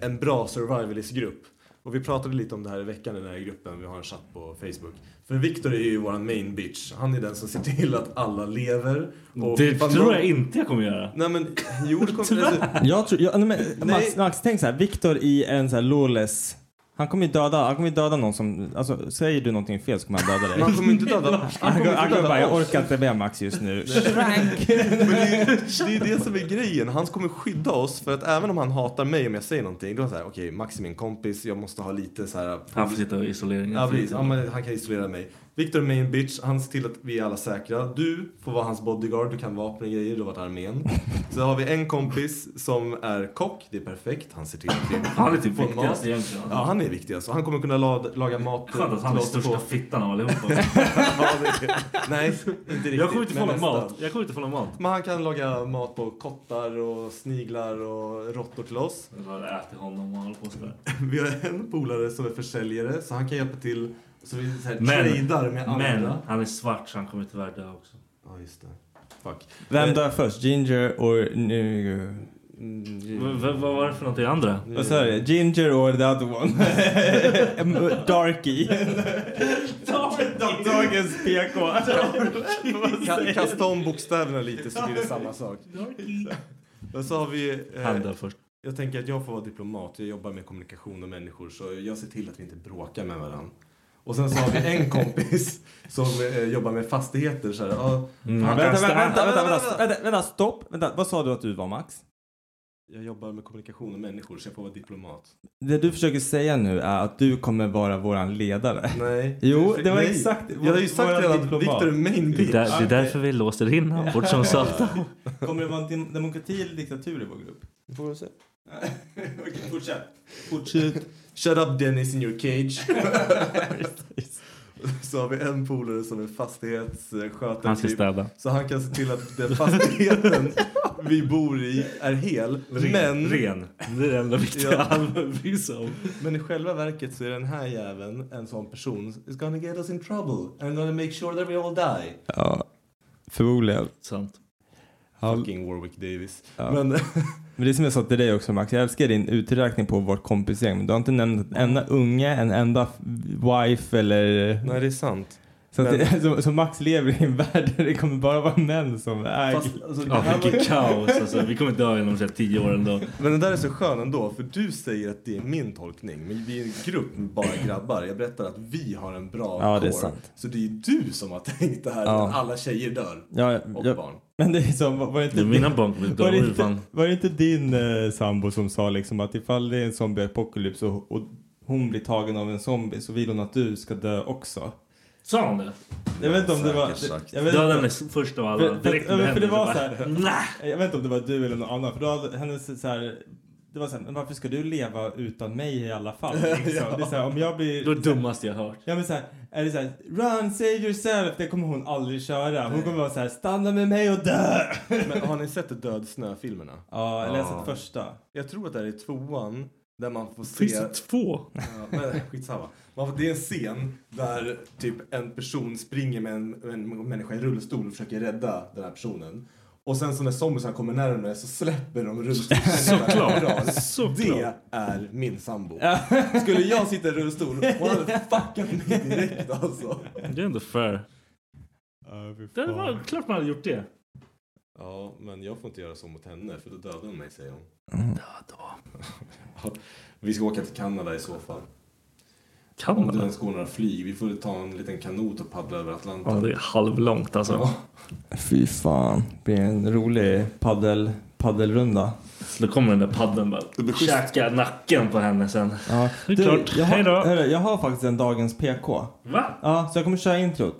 en bra survivalist-grupp. Och vi pratade lite om det här i veckan i den här gruppen, vi har en chatt på Facebook. För Viktor är ju våran main bitch. Han är den som ser till att alla lever. Och Det tror någon- jag inte jag kommer göra. Nej men, jo det kommer... Jag tror, jag, nej, men, Nej. Max, Max, tänk så här. Viktor i en så här lawless... Han kommer ju döda, han kommer ju döda någon som... Alltså, säger du någonting fel så kommer han döda dig. man kommer inte döda... Han Han kommer, han kommer bara, jag orkar inte med Max just nu. Men det, är, det är det som är grejen. Han kommer skydda oss för att även om han hatar mig om jag säger någonting, då är det så här, okej, Max är min kompis, jag måste ha lite så här... Han får sitta i isolering. Ja, precis. Ja, men han kan isolera mig. Victor är main bitch, han ser till att vi är alla säkra. Du får vara hans bodyguard, du kan vapen och grejer, du har varit armén. Så har vi en kompis som är kock, det är perfekt. Han ser till att vi Han är typ får viktigast mat. egentligen. Ja, han är viktigast. Och han kommer kunna la- laga mat Skönt att han är största på- fittan av allihopa. Ja, det är- Nej, inte riktigt. Jag kommer inte få men någon nästan. mat. Jag kommer inte få någon mat. Men han kan laga mat på kottar och sniglar och råttor till oss. Jag bara äter honom och håller på sådär. Vi har en polare som är försäljare så han kan hjälpa till. Så vi så här, Men, tradar med andra. men han är svart så han kommer tyvärr dö också. Ja, just det. Fuck. Vem Eh, dör först? Ginger or... Nu, vad var det för någonting andra? Vad sa du? Ginger or the other one? Darky. Dagens PK. Ka- Kasta om bokstäverna lite så blir det samma sak. Och så har vi... eh, Handen först. Jag tänker att jag får vara diplomat. Jag jobbar med kommunikation och människor så jag ser till att vi inte bråkar med varandra. Och sen så har vi en kompis som eh, jobbar med fastigheter. Så här, ja, Mm. Vänta, vänta, stanna- vänta, vänta, vänta, vänta, stopp. Vänta, vad sa du att du var Max? Jag jobbar med kommunikation och människor så jag får vara diplomat. Det du försöker säga nu är att du kommer vara våran ledare. Nej. Jo, det var Nej. exakt Jag har ju sagt redan att diplomat. Victor är main Det är, bitch. det är därför vi låser in honom bort som satan. Kommer det vara en dem- demokrati eller diktatur i vår grupp? Får vi se. Okej, fortsätt. Fortsätt. Shut up Dennis in your cage. så har vi en polare som är fastighetsskötare. Han ska typ. städa. Så han kan se till att den fastigheten vi bor i är hel. men, Ren. Det är det enda viktiga Ja. han bryr sig om. men i själva verket så är den här jäveln en sån person is gonna get us in trouble and gonna make sure that we all die. Ja, förmodligen. Sant. Ja, Fucking Warwick Davis. Ja. Men Men det är som jag sa till dig också Max, jag älskar din uträkning på vårt kompisgäng. Men du har inte nämnt en enda unge, en enda wife eller... nej det är sant. Så, men- det, så, så Max lever i en värld där det kommer bara vara män som äger. Fast, alltså, Ja, här var- vilket kaos alltså. Vi kommer dö inom så här tio år ändå. Men den där är så skön ändå, för du säger att det är min tolkning. Men vi är en grupp med bara grabbar. Jag berättar att vi har en bra Ja, är core. sant. Så det är du som har tänkt det här, Ja. att alla tjejer dör. Ja, Och ja, barn. Men det är som, var det inte... Det är mina barn var, det inte, var det inte din eh, sambo som sa liksom att ifall det är en zombie-apokalyps och, och hon blir tagen av en zombie så vill hon att du ska dö också? Sa han det? Jag vet inte om det var... Jag vet Döda inte- henne först av alla. För, för, Direkt för, för det var så här, Jag vet inte om det var du eller någon annan. För då hade hennes så här, det var så här, men varför ska du leva utan mig i alla fall? Liksom. Det är så här, om jag blir... Det var det dummaste jag hört. Ja men såhär, är det såhär, run, save yourself, det kommer hon aldrig köra. Hon kommer vara såhär, stanna med mig och dö! Men har ni sett Död snö-filmerna? Ja, eller jag har Ja. sett första. Jag tror att det är tvåan där man får se... Finns det två? Ja, men skitsamma. Man får, det är en scen där typ en person springer med en, en människa i rullstol och försöker rädda den här personen. Och sen så när zombiesarna kommer närmare så släpper de rullstolsmänniskan Såklart. Såklart. Det är min sambo. Skulle jag sitta i rullstol, hon hade fuckat mig direkt alltså. Det är ändå fair. Det var klart man hade gjort det. Ja, men jag får inte göra så mot henne för då dödar hon mig säger hon. Ja, då. Vi ska åka till Kanada i så fall. Kan Om det man? ens går några flyg. Vi får ta en liten kanot och paddla över Atlanten. Ja, det är halvlångt alltså. Ja. Fy fan, det blir en rolig paddel, paddelrunda. Så då kommer den där paddeln bara käka nacken på henne sen. Ja. Det är klart. jag, har, Hej då. hörru, jag har faktiskt en dagens PK. Va? Ja, så jag kommer köra introt.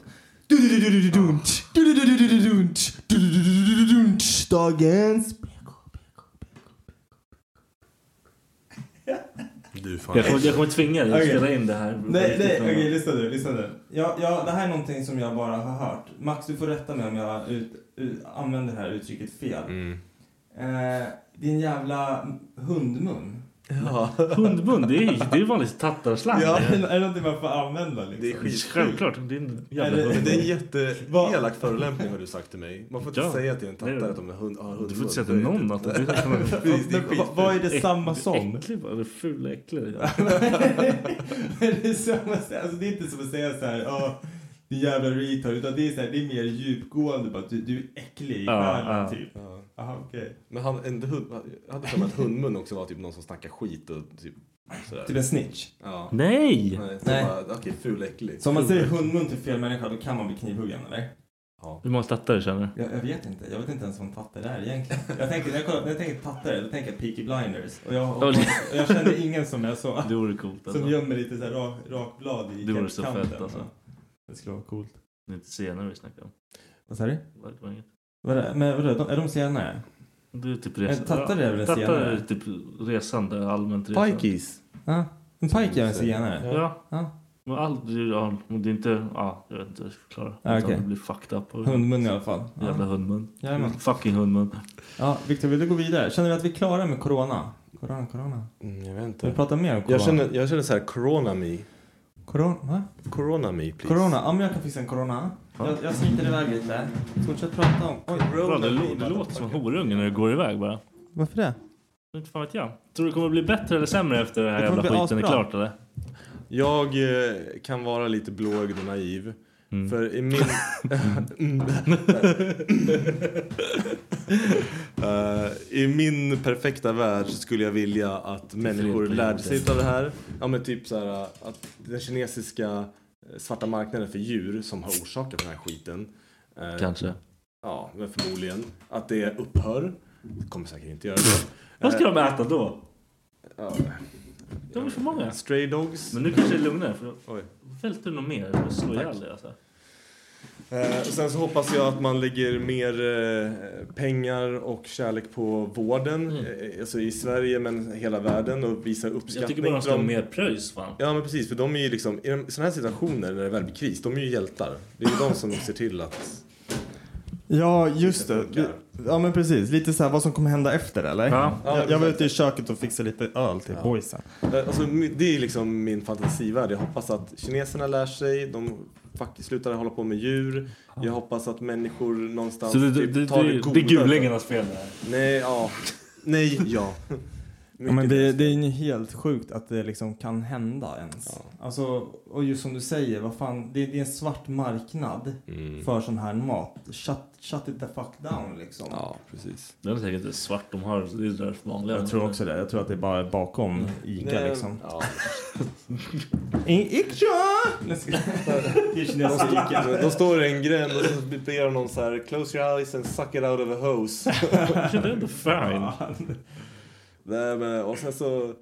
Dagens Du fan. Jag kommer, jag kommer tvinga dig att spela in det här. Nej, nej, okej, lyssna nu, lyssna nu. Ja, ja, det här är någonting som jag bara har hört. Max, du får rätta mig om jag ut, ut, använder det här uttrycket fel. Mm. Eh, din jävla hundmun. Ja. Hundmun, det är det är vanligt tattarslang. Ja. Är det någonting man får använda liksom? Det är skit. Självklart. Det är en jävla Är det- hund. Det är en jätteelak förolämpning har du sagt till mig. Man får inte Ja. säga till en Det tattare att de är hund, har hundmun. Du får inte säga till någon att de är det skit. vad- Vad är det samma som? Äcklig bara. Är ful äcklig. Det, är alltså det är inte som att säga så här, "Åh, din jävla retard, utan det är, så här, det är mer djupgående bara, du, du är äcklig i Ja, själen ja. typ. Ja. Jaha, okej. Men han, en hund, jag hade för mig att hundmun också var typ någon som snackar skit och typ sådär. Typ en snitch. Ja. Nej! Nej, så Nej. bara, Okej, ful och äcklig. Så om man säger hundmun till fel människa, då kan man bli knivhuggen eller? Ja. Hur många tattare känner du? Jag, jag vet inte, jag vet inte ens vad en tatter är egentligen. Jag tänker, när jag, kollar, när jag tänker tattare, då tänker jag Peaky Blinders. Och jag, och, och jag känner ingen som är så. Det vore coolt Som alltså. gömmer lite så här rak, rakblad i Det vore så kanten. fett, alltså. Ja. Det skulle vara coolt. Det är inte senare vi snackar om. Vad sa du? Det var inget. Vad är, men vadå, de, är de senare? Du är typ resande. tattare är väl en Tattare senare? är typ resande, allmänt resande. Pikeys. Ja. En pike är en senare? Ja. Ja. Men allt, ja, det är inte, ja, jag vet inte hur jag ska förklara. Ah, Utan okej. Det blir fucked up. Hundmun i alla fall. Jävla Ja. hundmun. Jajamän. Fucking hundmun. Ja, Viktor, vill du gå vidare? Känner du att vi är klara med corona? Corona, corona. Mm, jag vet Ska vi inte. prata mer om corona? Jag känner, jag känner så här, corona me. Corona? Corona me please. Corona? Ja, men jag kan fixa en corona. Jag, jag smiter iväg lite. Fortsätt prata om... Oj, Bra, du, lå- du låter som en horunge när du går iväg bara. varför det? Inte fan vet jag. Tror du det kommer bli bättre eller sämre efter det här Det kommer jävla bli skiten är asbra. klart eller? Jag eh, kan vara lite blåögd och naiv. För i min... Mm. Eh, I min perfekta värld så skulle jag vilja att människor lärde sig av det här. Ja men typ så här att den kinesiska eh, svarta marknaden för djur som har orsakat den här skiten. eh, Kanske. Ja, men förmodligen. Att det upphör. Det kommer säkert inte göra det. Vad ska de äta då? Ja, De är för många. stray dogs. Men nu kanske det är lugnare för Oj. Välter du nog mer och slår ihjäl dig alltså. Eh, sen så hoppas jag att man lägger mer eh, pengar och kärlek på vården. Mm. Eh, alltså i Sverige men hela världen och visar uppskattning. Jag tycker bara de ska ha mer pröjs fan. Ja men precis, för de är ju liksom, i sådana här situationer när det väl blir kris, de är ju hjältar. Det är ju de som ser till att... Ja, just det. Ja, men precis. Lite så här vad som kommer hända efter, eller? Ja. jag, jag var ute i köket och fixade lite öl till boysen. Eh, Alltså, det är liksom min fantasivärld. Jag hoppas att kineserna lär sig, de faktiskt slutar hålla på med djur. Jag hoppas att människor någonstans Så det, det, typ det, tar det, det det, goda. är gulingarnas fel det. Nej, ja. Nej, ja. Ja, men det, det är ju helt sjukt att det liksom kan hända ens. Alltså, och just som du säger, vad fan, det, det är en svart marknad Mm. för sån här mat. Shut, shut it the fuck down liksom. Ja, precis. Det är säkert inte svart de har. Det är deras vanliga. Jag tror också det. Jag tror att det är bara bakom Ica Nej, liksom. Ja. I- Ica! Det är kinesiska Ica. Då står det en gränd och så ber någon så här Close your eyes and suck it out of a hose. Det är ändå fine. Nej, men, och sen så eh,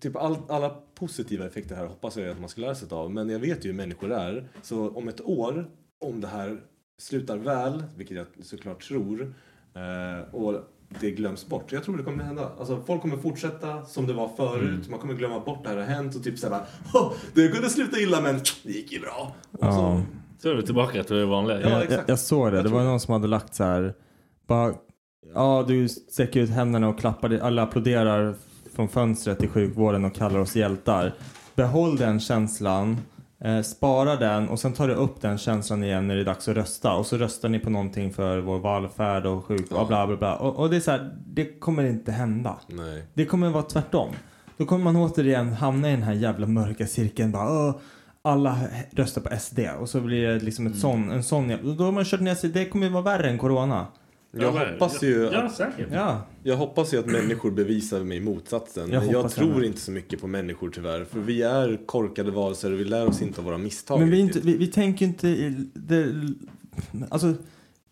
Typ all, alla positiva effekter här hoppas jag att man ska lära sig av. Men jag vet ju hur människor är. Så om ett år, om det här slutar väl, vilket jag såklart tror. Eh, och det glöms bort. Jag tror det kommer hända. Alltså folk kommer fortsätta som det var förut. Man kommer glömma bort det här har hänt och typ såhär "Åh, Det kunde sluta illa men det gick ju bra. Och Ja. så, Så är vi tillbaka till det vanliga. Ja, jag, jag, såg det. Jag Det var det. någon som hade lagt så här. Bara, ja, du sträcker ut händerna och klappar. Alla applåderar från fönstret i sjukvården och kallar oss hjältar. Behåll den känslan. Eh, spara den och sen tar du upp den känslan igen när det är dags att rösta. Och så röstar ni på någonting för vår välfärd och sjukvård. Ja. Bla, bla, bla. Och, och det är så här, det kommer inte hända. nej. Det kommer vara tvärtom. Då kommer man återigen hamna i den här jävla mörka cirkeln. Bara, "Åh, alla röstar på SD och så blir det liksom ett sån, en sån Då har man kört ner sig. Det kommer ju vara värre än corona. Jag hoppas ju Ja, att säkert. Ja. Jag hoppas ju att människor bevisar mig motsatsen. Jag Men jag tror det. inte så mycket på människor tyvärr. För vi är korkade varelser och vi lär oss inte av våra misstag. Men vi, är inte, vi, vi tänker inte... i- Det, alltså,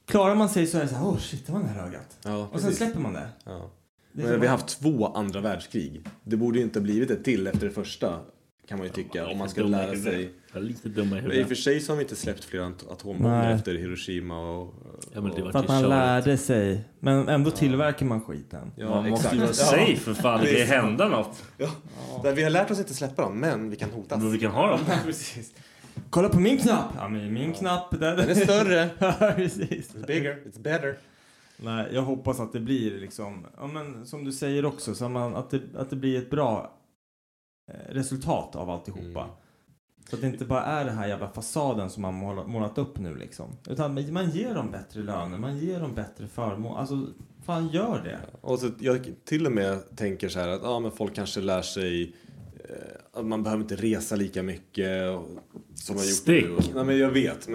klarar man sig så är det så här, åh shit, det var nära ögat. Ja, Och sen släpper man det. Ja. det Men vi har haft två andra världskrig. Det borde ju inte ha blivit ett till efter det första. Kan man ju tycka. Om man ska lära huvudet. sig. Lite dumma i Men I och huvudet. för sig så har vi inte släppt fler at- atombomber efter Hiroshima och... Ja, men det var För att man lärde sig. Men ändå tillverkar man skiten. Ja, Man måste ju vara safe för fan. Det kan hända något. Ja. Där Vi har lärt oss inte släppa dem, men vi kan hotas. Men vi kan ha dem. Precis. Kolla på min knapp! Ja, men min knapp. Den Den är större. ja, precis. It's bigger. It's better. Nej, jag hoppas att det blir liksom, ja men som du säger också, så man, att, det, att det blir ett bra resultat av alltihopa. Mm. Så att det inte bara är den här jävla fasaden som man målat, målat upp nu liksom. Utan man- ger dem bättre löner, man ger dem bättre förmån. Alltså, fan gör det. Och så jag till och med tänker så här att ja, men folk kanske lär sig eh, att man behöver inte resa lika mycket och, som man gjort Stick. nu. Nej men jag vet. Men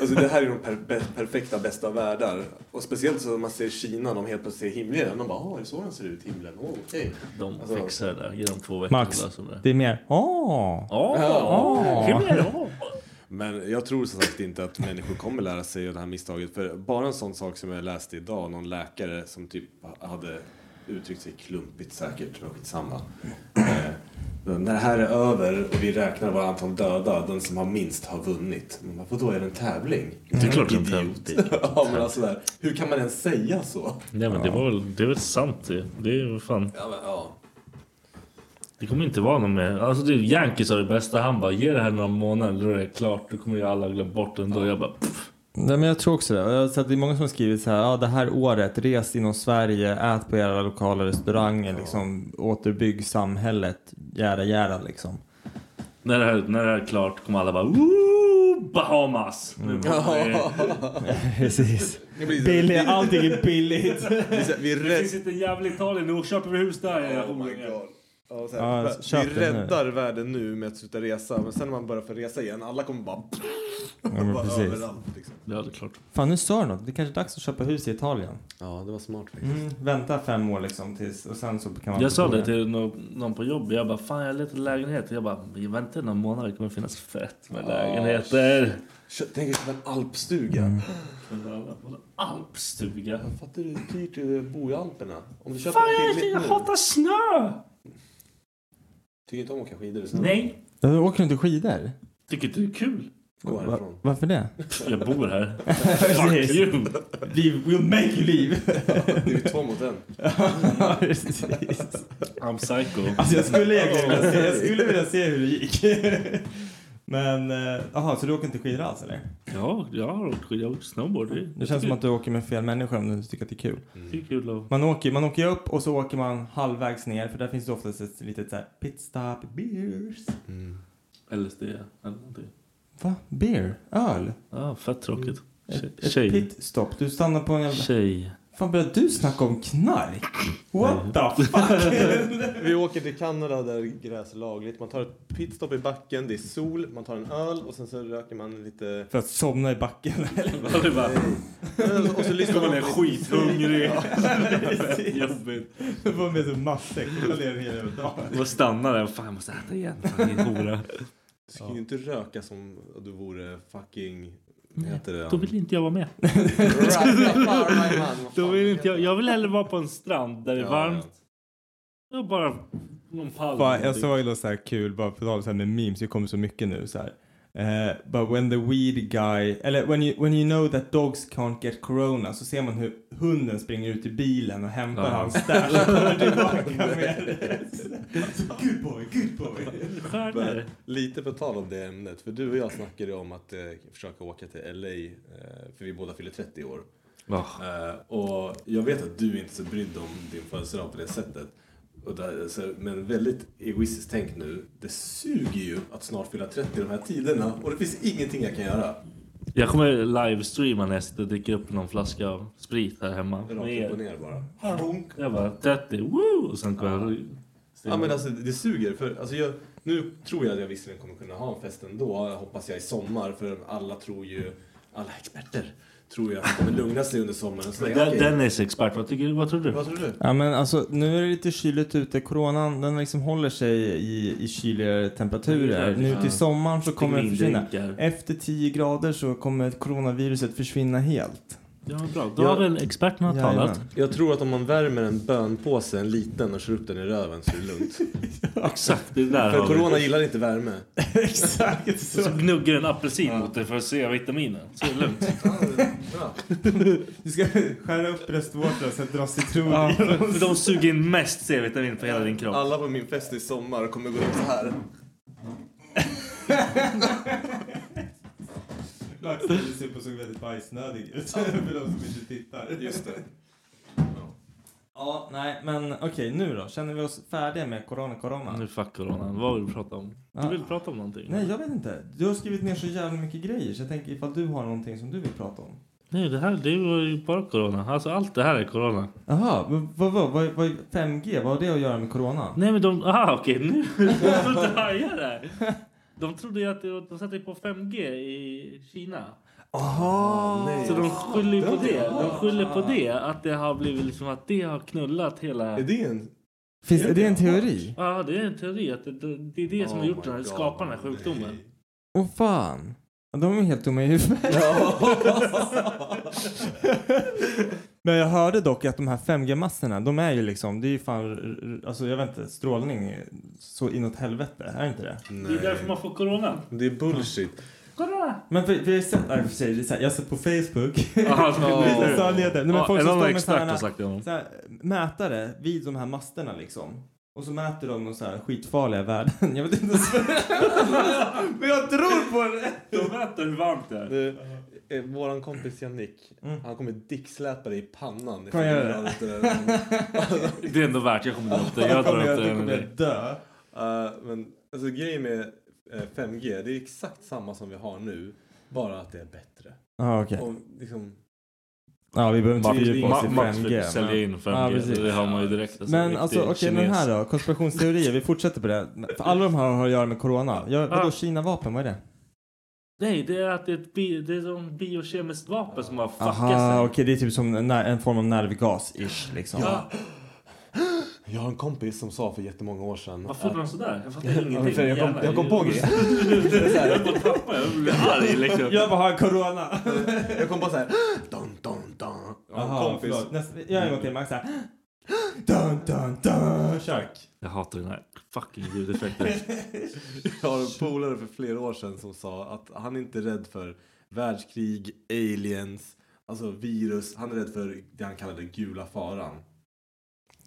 alltså, det här är de per, per, perfekta bästa av världar. Och speciellt så när man ser Kina, de helt plötsligt ser himlen. Man bara, åh, är det så den ser ut, himlen? Åh, okej. De Alltså- fixar det där. Ge dem två veckor. Max, det. det är mer, åh! Åh! Himmel, åh! Men jag tror som sagt inte att människor kommer lära sig av det här misstaget. För bara en sån sak som jag läste idag, någon läkare som typ hade uttryckt sig klumpigt säkert, men skitsamma. När det här är över och vi räknar våra antal döda, den som har minst har vunnit. Men vadå, är det en tävling? Det är klart det är en tävling. ja, men alltså där, hur kan man ens säga så? Nej men det var väl, det är väl sant det. Det är ju fan. Ja, men, ja. Det kommer inte vara någon mer. Alltså det är Yankees har det bästa. Han bara ge det här några månader då är det klart. Då kommer ju alla glömma bort det ändå. Jag bara pff. Nej men jag tror också det. Och Jag har sett att det är många som har skrivit så här, ja det här året, res inom Sverige, ät på era lokala restauranger, liksom återbygg samhället, jära jära liksom. När det, här, när det här är klart kommer alla bara! Bahamas! Vi- Precis. Det blir så- Billigt, allting är billigt. Vi, så Det finns inte en jävla Italien nu köper vi hus där. Oh my God. Ja, så Ja, här, köp vi den nu. räddar världen nu med att sluta resa, men sen när man börjar få resa igen, alla kommer bara... Ja, men bara precis. överallt liksom. Ja, det är klart. Fan, nu sa du något. Det är kanske är dags att köpa hus i Italien. Ja, det var smart faktiskt. Mm, vänta fem år liksom tills, och sen så kan man... Jag sa det till någon, någon på jobb. Jag bara, fan jag letar lägenhet. Jag bara, vi väntar några månader. Det kommer finnas fett med lägenheter. Kö- Tänk dig en alpstuga. Mm. Alpstuga. Fattar du hur dyrt det är att bo i Alperna? Om du köper Fan en jag, jag hatar snö! Tycker inte om att åka skidor snö. Nej. Ja, Åker du inte skidor? Tycker inte det är kul. Gå härifrån. varför det? Jag bor här. Fuck you! We will make you leave. Det är två mot en. Ja, precis. I'm psycho. Alltså jag skulle egentligen vilja se, jag skulle vilja se hur det gick. Men, eh, jaha, så du åker inte skidor alls eller? Ja, jag har åkt skidor. Jag har åkt snowboard. Det, Det känns som att du åker med fel människa om du tycker att det är kul. det är kul att... Man åker, man åker upp och så åker man halvvägs ner för där finns det oftast ett litet så här pitstop beers. LSD eller någonting. Va? Beer? Öl? Ja, fett tråkigt. Ett, Tjej. ett Tjej. pitstop? Du stannar på en jävla... Tjej. Fan börjar du snacka om knark? What the fuck? Vi åker till Kanada där gräs är lagligt. Man tar ett pitstop i backen, det är sol, man tar en öl och sen så röker man lite... För att somna i backen eller? Det är bara... och så lyssnar man ner på skithungrig. Jobbigt. Du får med sig matsäck och jävla dag. Och stanna där. Fan jag måste äta igen. Fan din hora. Du ska ju inte röka som om du vore fucking... Det? Då vill inte jag vara med. Då vill inte jag. Jag vill hellre vara på en strand där det är Ja, varmt. Och bara någon palm. Fan, jag såg något så här kul, bara på tal med memes, det kommer så mycket nu så här. Eh, but when the weed guy, eller when you, when you know that dogs can't get corona så ser man hur hunden springer ut i bilen och hämtar Ja. hans stash och kommer tillbaka med Good boy, good boy. Stjärnor. Lite på tal om det ämnet, för du och jag snackade om att eh, försöka åka till LA, eh, för vi båda fyller 30 år. Ja. Eh, och jag vet att du inte är så brydd om din födelsedag på det sättet. Och där, men väldigt egoistiskt tänkt nu. Det suger ju att snart fylla 30 i de här tiderna och det finns ingenting jag kan göra. Jag kommer livestreama sitter och dricker upp någon flaska av sprit här hemma. Rakt upp er. ner bara. Jag bara 30, woo! Och sen kommer jag... Ja men alltså det suger. För, alltså, jag, nu tror jag att jag visserligen kommer kunna ha en fest ändå, hoppas jag i sommar. För alla tror ju, alla experter tror det kommer lugna sig under sommaren. Så, Den- okej, Dennis expert, vad, tycker, vad tror du? Vad tror du? Ja men alltså nu är det lite kyligt ute, coronan den liksom håller sig i, i kyligare temperaturer. Nu till sommaren så kommer det försvinna. Efter 10 grader så kommer coronaviruset försvinna helt. Ja, bra. Då Ja. har väl experterna Jajamän. talat. Jag tror att om man värmer en bönpåse, en liten, och kör upp den i röven så är det lugnt. Exakt, det där För har vi. corona gillar inte värme. Exakt Och så så. gnuggar en apelsin mot det för att se vitaminen. Så är det lugnt. Du ska skära upp bröstvårtor och sen dra citron Ja, för de suger in mest C-vitamin på hela din kropp. Alla på min fest i sommar kommer gå ut så här. Laxen såg väldigt bajsnödig ut för de som inte tittar. Just det. Ja, nej men okej nu då. Känner vi oss färdiga med corona corona? Nu fuck corona. Vad vill du prata om? Du vill prata om någonting? Nej jag vet inte. Du har skrivit ner så jävla mycket grejer så jag tänker ifall du har någonting som du vill prata om. Nej, det här det var ju bara corona. Alltså allt det här är corona. Jaha, vad, vad, vad, vad, vad 5G, vad har det att göra med corona? Nej men de, aha okej nu, nu hajar det. De trodde ju att det, de satte på 5G i Kina. Aha! Så de skyller på det. De skyller på det. Att det har blivit liksom att det har knullat hela... Är det en... Finns är det en teori? Ja det är en teori att det, det, är det som har Oh gjort den här, skapar den här sjukdomen. nej. Åh fan! Ja, De är helt dumma i huvudet. Men jag hörde dock att de här 5G-massorna, de är ju liksom, det är ju fan, alltså jag vet inte, strålning så inåt helvete, är inte det? Det är därför man får corona. Det är bullshit. Corona! Men för, för jag har sett, nej, för sig, det är så här, jag har sett på Facebook, Ja, vissa sannheter, nej, men folk som står med sådana om. så här, mätare vid de här masterna liksom. Och så mäter de så här skitfarliga värden. Jag vet inte Men jag tror på det! De mäter hur varmt det är. Det, eh, våran kompis Jannik, han kommer dicksläpa dig i pannan. Kan jag göra det? det? Det är ändå värt, jag kommer dra upp det. Jag Jag drar upp jag det. med kommer dö. Uh, men alltså grejen med eh, 5G, det är exakt samma som vi har nu. Bara att det är bättre. Ja, okej. Och liksom, Ja, vi behöver inte fördjupa oss i Max 5G. försöker sälja in 5G. Ja, precis. det har man ju direkt. Alltså, Men alltså okej, den kines. här då? Konspirationsteorier, vi fortsätter på det. För alla de här har att göra med corona. Ja, vadå Ja. Kina-vapen, vad är det? Nej, det är att det är ett bi, det är som biokemiskt vapen som har fuckat Aha, sig. okej det är typ som en, form av nervgas-ish liksom. Ja, jag har en kompis som sa för jättemånga år sedan. varför gjorde de sådär? Jag fattar ingenting. för jag kom- jag kom på grejer. jag höll på att tappa, jag blev arg liksom. Jag bara har corona. Jag kom på såhär, dun, dun, dun. Jag har en Jaha, kompis. förlåt. Nästa, gör en gång till, Max såhär. Dun, dun, dun. Kör. Jag hatar den här fucking ljudeffekten. Jag har en polare för flera år sedan som sa att han inte är rädd för världskrig, aliens, alltså virus. Han är rädd för det han kallade gula faran.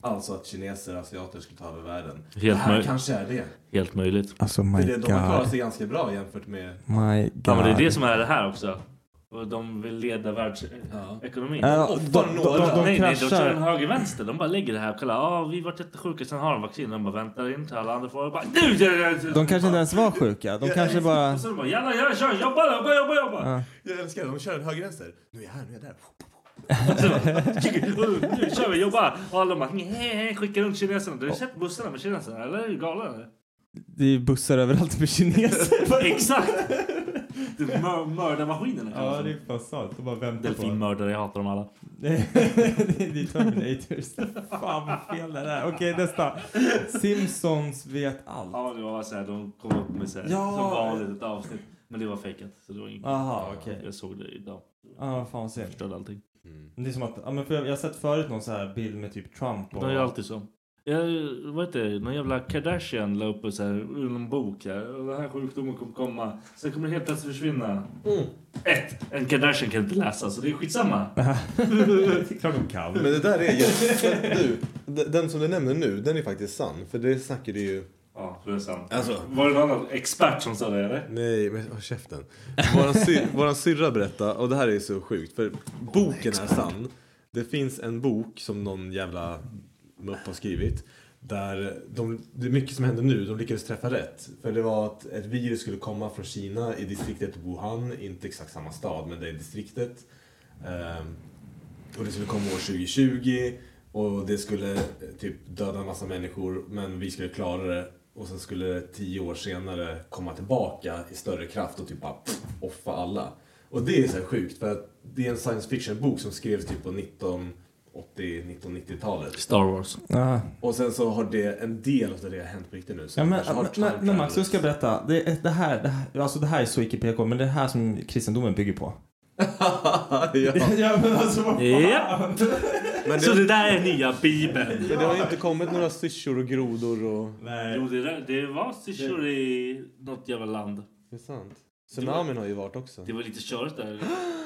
Alltså att kineser och asiater skulle ta över världen. Helt det här möjligt. kanske är det. Helt möjligt. Alltså my För det, de har klarat sig ganska bra jämfört med... My god. Ja men det är det som är det här också. Och de vill leda världsekonomin. Ja, Ofta de, de, de, de, nej, nej, de kör en höger-vänster. De bara lägger det här. Kolla, ah, vi vart jättesjuka. Sen har de vaccin. De bara väntar in till alla andra får. Bara, nu! De kanske inte ens var sjuka. De kanske bara... Och sen bara, jalla, jalla, kör, jobba, jobba, jobba, jobba. Ja. Jag älskar det, de kör en höger-vänster. Nu är jag här, nu är jag där. nu kör vi, jobba. Och alla bara, hehehe, skickar runt kineserna. Du har sett bussarna med kineserna? Eller är du galen? eller? Det är bussar överallt med kineser. Exakt! Du mör, man Ja, det är fan sant. De bara väntar. Delfinmördare, jag hatar dem alla. det är Terminators. Fan vad fel det är. Okej, nästa. Simpsons vet allt. Ja, det var såhär, de kom upp med såhär, Ja. som vanligt ett avsnitt. Men det var fejkat. Så det var inget. Aha, okej. Jag såg det idag. Ja, fan vad synd. Förstörde allting. Det är som att, ja men för jag, jag har sett förut någon så här bild med typ Trump och... Det är alltid så. Jag, vad heter det? Någon jävla Kardashian la upp så här, ur en bok här. Och den här sjukdomen kommer komma. Sen kommer det helt plötsligt försvinna. Ett, en Kardashian kan inte läsa så det är skitsamma. det är klart de kan. Men det där är ju... Du, den som du nämner nu, den är faktiskt sann. För det snackade ju... Ja, det är sant. Alltså- Var det någon annan expert som sa det eller? Nej, men håll käften. Våran, sy våran syrra berättade, och det här är så sjukt, för boken är sann. Det finns en bok som någon jävla MUP har skrivit. Där de, det är mycket som händer nu, de lyckades träffa rätt. För det var att ett virus skulle komma från Kina i distriktet Wuhan, inte exakt samma stad men det är distriktet. Ehm, och det skulle komma år 2020 och det skulle eh, typ döda en massa människor men vi skulle klara det. Och sen skulle det tio år senare komma tillbaka i större kraft och typ bara pff, offa alla. Och det är så här sjukt för att det är en science fiction bok som skrevs typ på 1980-1990-talet. Star Wars. Ja. Och sen så har det, en del av det har hänt på riktigt nu. Så Ja, det men, men, men, men Max, du travelers. ska jag berätta. Det, är- det, här, det, här, alltså det här är så icke PK, men det är det här som kristendomen bygger på. ja. ja men alltså vad Ja. Men Så det, det där är nya bibeln. men det har ju inte kommit några syrsor och grodor och... Nej. Jo, det, där, det var syrsor i något jävla land. Det är sant. Tsunamin har ju varit också. Det var lite körigt där.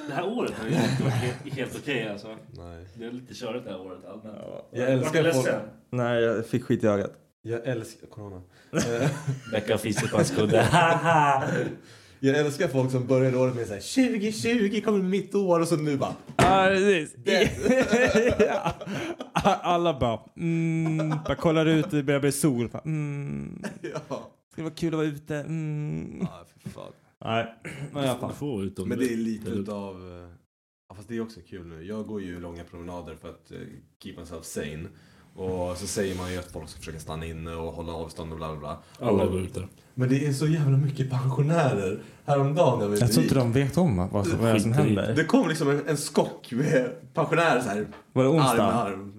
Det här året har ju inte varit helt, helt okej alltså. Nej. Det är lite körigt det här året allmänt. Jag älskar folk-? Nej, jag fick skit i ögat. Jag älskar... Corona. Eh, Becka fiser på hans kudde. Jag älskar folk som börjar året med såhär 2020 kommer mitt år och så nu bara Ja, precis. Ja. Alla bara, mm, bara kollar ut, det börjar bli sol. Bara, mm, ja. det var kul att vara ute. Mm. Ja, för fan. Nej, men i alla fall. Ut dem. Men det är lite utav... eh, Ja, fast det är också kul nu. Jag går ju långa promenader för att uh, keep myself sane. Och så säger man ju att folk ska försöka stanna inne och hålla avstånd och bla bla bla. Alla går ut där. Men det är så jävla mycket pensionärer. Häromdagen när vi Jag tror inte de vet om vad, som- vad som händer. Det kom liksom en, en skock med pensionärer så här. Var det Arm onsdag? arm. liksom.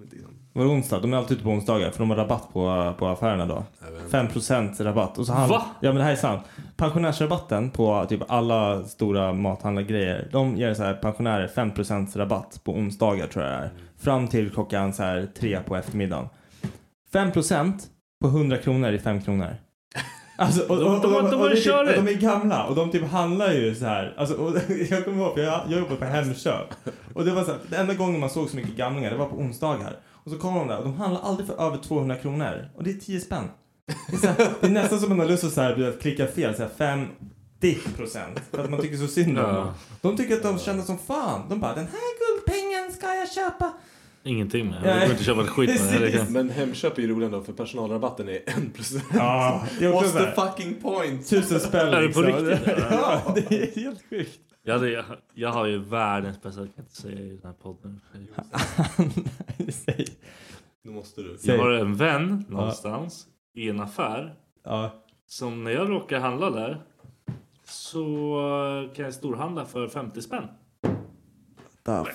Var det onsdag? De är alltid ute på onsdagar för de har rabatt på, på affärerna då. Jag vet inte. 5% rabatt. Och så han, Va? Ja men det här är sant. Pensionärsrabatten på typ alla stora mathandlargrejer. De ger så här pensionärer 5% rabatt på onsdagar tror jag det är. Fram till klockan så här tre på eftermiddagen. 5% på 100 kronor är 5 kronor. Alltså, och, och, och, De- de- och, de och, typ- och de är gamla och de typ handlar ju så här. Alltså, och, jag kommer ihåg för jag, jag jobbade på Hemköp. Och det var så här, den enda gången man såg så mycket gamlingar det var på onsdagar. Och så kommer de där och de handlar aldrig för över 200 kronor. Och det är 10 spänn. Det är, här, det är nästan som man har lust att så här, vet, klicka fel, så här 50 procent. För att man tycker så synd om Ja. dem. De tycker att de känner som fan. De bara, den här guldpengen ska jag köpa. Ingenting med. Jag går inte köpa ett skit med det. Precis. Men Hemköp är ju roligt ändå för personalrabatten är 1%. Ja, det är också What's the fucking point? tusen spänn Är det på liksom. riktigt? Ja, det är helt sjukt. Jag, hade, jag har ju världens bästa, jag kan inte säga i den här podden. Säg. Nu måste du. Jag har en vän någonstans i en affär Ja. som när jag råkar handla där så kan jag storhandla för 50 spänn. The fuck.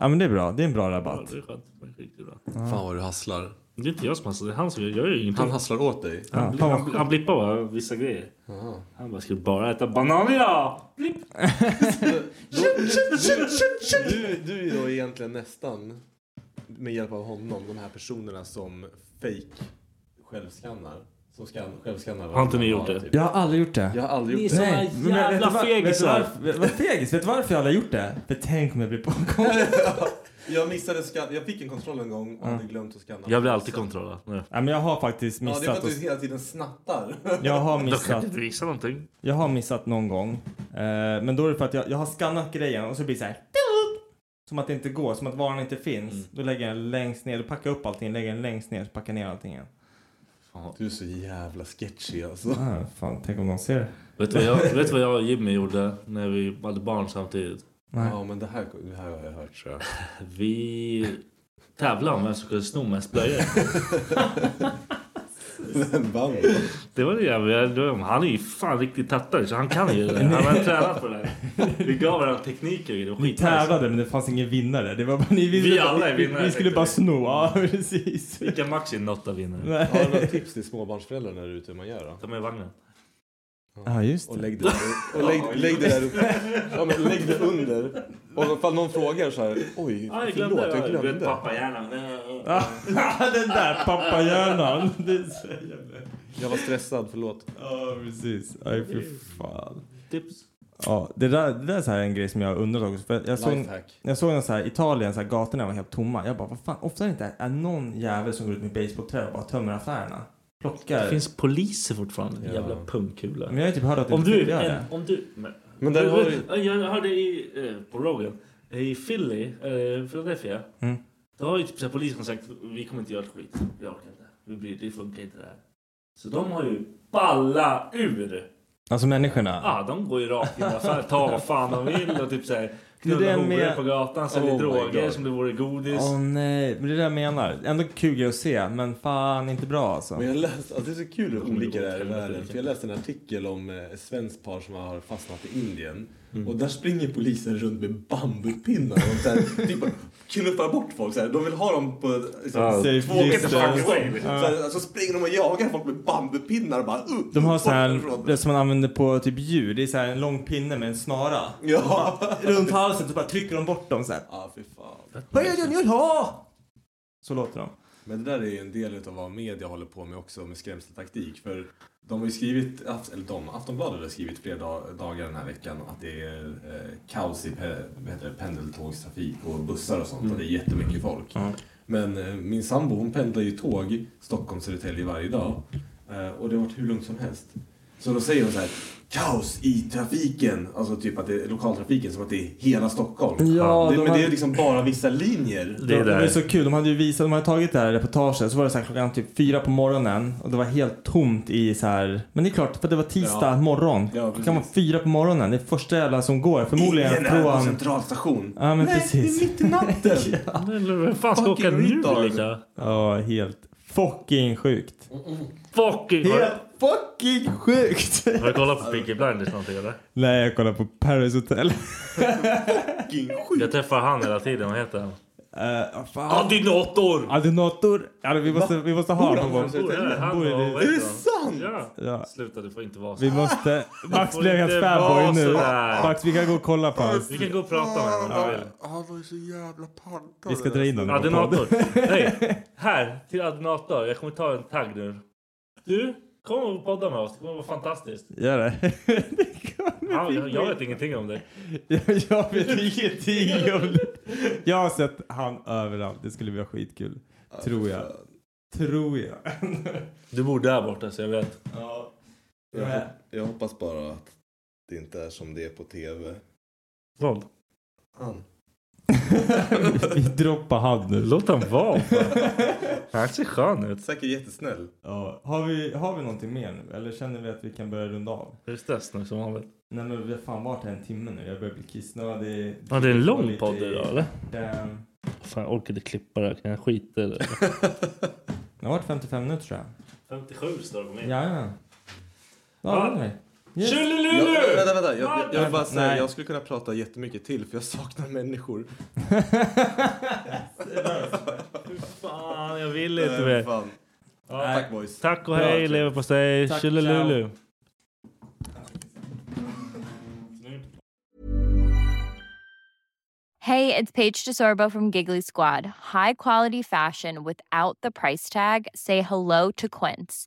Ja men det är bra. Det är en bra Ja, rabatt. det är skönt. Det är riktigt bra. Fan vad du hasslar. Det är inte jag som hasslar, det är han som gör, jag gör ju ingenting. Han hasslar åt dig. Ja, Han, han, han blippar bara vissa grejer. Aha. Han bara, ska du bara äta banan idag? Blipp! Du, du är då egentligen nästan med hjälp av honom de här personerna som fake självskannar. Som skan, självskannar. Har inte ni gjort det? Jag har aldrig gjort det. Jag har aldrig Ni gjort är det. såna jävla fegisar. Vad fegis? Vet du varför jag aldrig har gjort det? För tänk om jag blir påkommen. Jag missade skan- Jag fick en kontroll en gång och hade glömt att skanna. Jag blir alltid kontrollerad. Nu. Ja, men jag har faktiskt Ja, det är för att du hela tiden snattar. jag har Då kan missat. du inte visa någonting. Jag har missat någon gång. Eh, men då är det för att jag, jag har skannat grejen och så blir det så här. Som att det inte går, som att varan inte finns. Mm. Då lägger jag den längst ner, då packar jag upp allting, lägger den längst ner, så packar jag ner allting igen. Du är så jävla sketchy alltså. Ah, fan, tänk om någon ser det. Vet du vad jag, vet du vad jag och Jimmy gjorde när vi hade barn samtidigt? Nej. Ja men det här, det här har jag hört tror jag. Vi tävlade om vem som kunde sno mest blöjor. Vem vann? Det var det jävla... Han är ju fan riktigt tattare så han kan ju det. Han har tränat på det. där. Vi gav varandra tekniker och. Det var Ni tävlade men det fanns ingen vinnare. Det var bara, ni Vi alla är vinnare, Vi skulle bara vi. sno, ja precis. Vilka match är något av vinnare? Nej. Har du några tips till småbarnsföräldrar när du är ute hur man gör då? Ta med vagnen. Ja just Och det. lägg det där, och lägg, lägg det där ja, men lägg det under. Och ifall någon frågar så här, oj, Ja, jag förlåt, glömde. jag glömde. glömde. Pappahjärnan. Den där pappahjärnan. Det. Jag var stressad, förlåt. Ja precis. Aj fy fan. Tips. Ja, det där, det där är så här en grej som jag har undrat också. För jag såg, jag såg en så här, Italien, så här, gatorna var helt tomma. Jag bara, vad fan, ofta är det inte är någon jävel som går ut med basebollträ och bara tömmer affärerna. Plockar. Det finns poliser fortfarande. Ja. Jävla pungkulor. Men jag har typ hört att det Om du, en, det. om du... Men, Men där har du... Jag hörde i, eh, på Rogan, i Philly, eh, Philadelphia. Mm. Då har ju typ så polisen sagt vi kommer inte göra ett skit. Vi orkar inte. Vi blir, det funkar inte det här. Så de har ju balla ur. Alltså människorna. Ja, de går ju rakt in i affären, tar vad fan de vill och typ Det det horor med- på gatan, säljer Oh droger som det vore godis. Åh nej, men det är det jag menar. Ändå kul att se, men fan inte bra alltså. Men jag läste, alltså det är så kul hur olika det är i världen. För jag läste en artikel om eh, ett svenskt par som har fastnat i Indien. Mm. Och där springer polisen runt med bambupinnar och så här, typ knuffar bort folk. Så här. De vill ha dem på liksom, Ja, två meters det. avstånd. Så, här, så springer de och jagar folk med bambupinnar och bara uh, De har så här, det som man använder på typ djur, det är så här en lång pinne med en snara. Ja. Runt halsen så bara trycker de bort dem så här. Ja, fy fan. Vad är det ni vill ha? Så låter de. Men det där är ju en del av vad media håller på med också med skrämseltaktik. För de har ju skrivit, eller de, Aftonbladet har skrivit flera dag, dagar den här veckan att det är eh, kaos i pe, vad heter det, pendeltågstrafik och bussar och sånt och det är jättemycket folk. Men eh, min sambo hon pendlar ju tåg Stockholm-Södertälje varje dag eh, och det har varit hur lugnt som helst. Så då säger hon så här Kaos i trafiken, alltså typ att det är lokaltrafiken som att det är hela Stockholm. Ja, det, de men har- det är liksom bara vissa linjer. Det är Det var där. så kul, de hade ju visat, de hade tagit det här reportaget så var det så här klockan typ fyra på morgonen och det var helt tomt i så här. Men det är klart, för det var tisdag Ja. morgon. Ja, klockan var fyra på morgonen, det är första jävla som går. Förmodligen Ingen är på från... centralstation. Ja men Nej, precis. det är mitt i natten. Men Vem fan ska åka nu? Ja, helt fucking sjukt. Fucking... Helt fucking sjukt! har du kollat på Peaky Blinders någonting eller? Nej, jag kollar på Paris Hotel. Fucking skit. Jag träffar han hela tiden, vad heter han? Uh? Adinator! Adinator. Ja, vi måste, vi måste ha Bor honom han. Bor här, han Bor Är det sant? Ja. Ja. Sluta, det får inte vara så. Vi måste... Max blev helt fanboy nu. sådär. Max, vi kan gå och kolla på hans. Vi kan gå och prata med honom om du vill. Han var ju så jävla pantad. Vi ska dra in honom. Adinator. Nej, här till Adinator. Jag kommer ta en tagg nu. Du, kom och podda med oss. Det kommer vara fantastiskt. Gör det. det bli jag, jag vet ingenting om det. Jag, jag vet ingenting om det. Jag har sett han överallt. Det skulle bli skitkul. Tror jag. Tror jag. Du bor där borta så jag vet. Ja. Jag, jag hoppas bara att det inte är som det är på tv. Vad? Han. Vi droppar hand nu. Låt han vara. Han ser skön ut. Säkert jättesnäll. Ja, har, vi, har vi någonting mer nu? Eller känner vi att vi kan börja runda av? Är det stress nu som vanligt? Nej men vi har fan varit här en timme nu. Jag börjar bli kissnödig. Ja, det är en lång Lite podd idag eller? Damn. Fan jag orkar inte klippa det här. Kan jag skita i det? Det har varit 55 minuter tror jag. 57 står det på min. Ja, ja. Ja, det. Yes. Tjolilulu! Jag, vill bara säga, Nej. jag skulle kunna prata jättemycket till för jag saknar människor. Fan jag vill inte mer. Ja, Tack boys. Tack och hej kul. leverpastej. Tjolilulu. Hey, it's Paige DeSorbo from Giggly Squad. High quality fashion without the price tag. Say hello to Quince.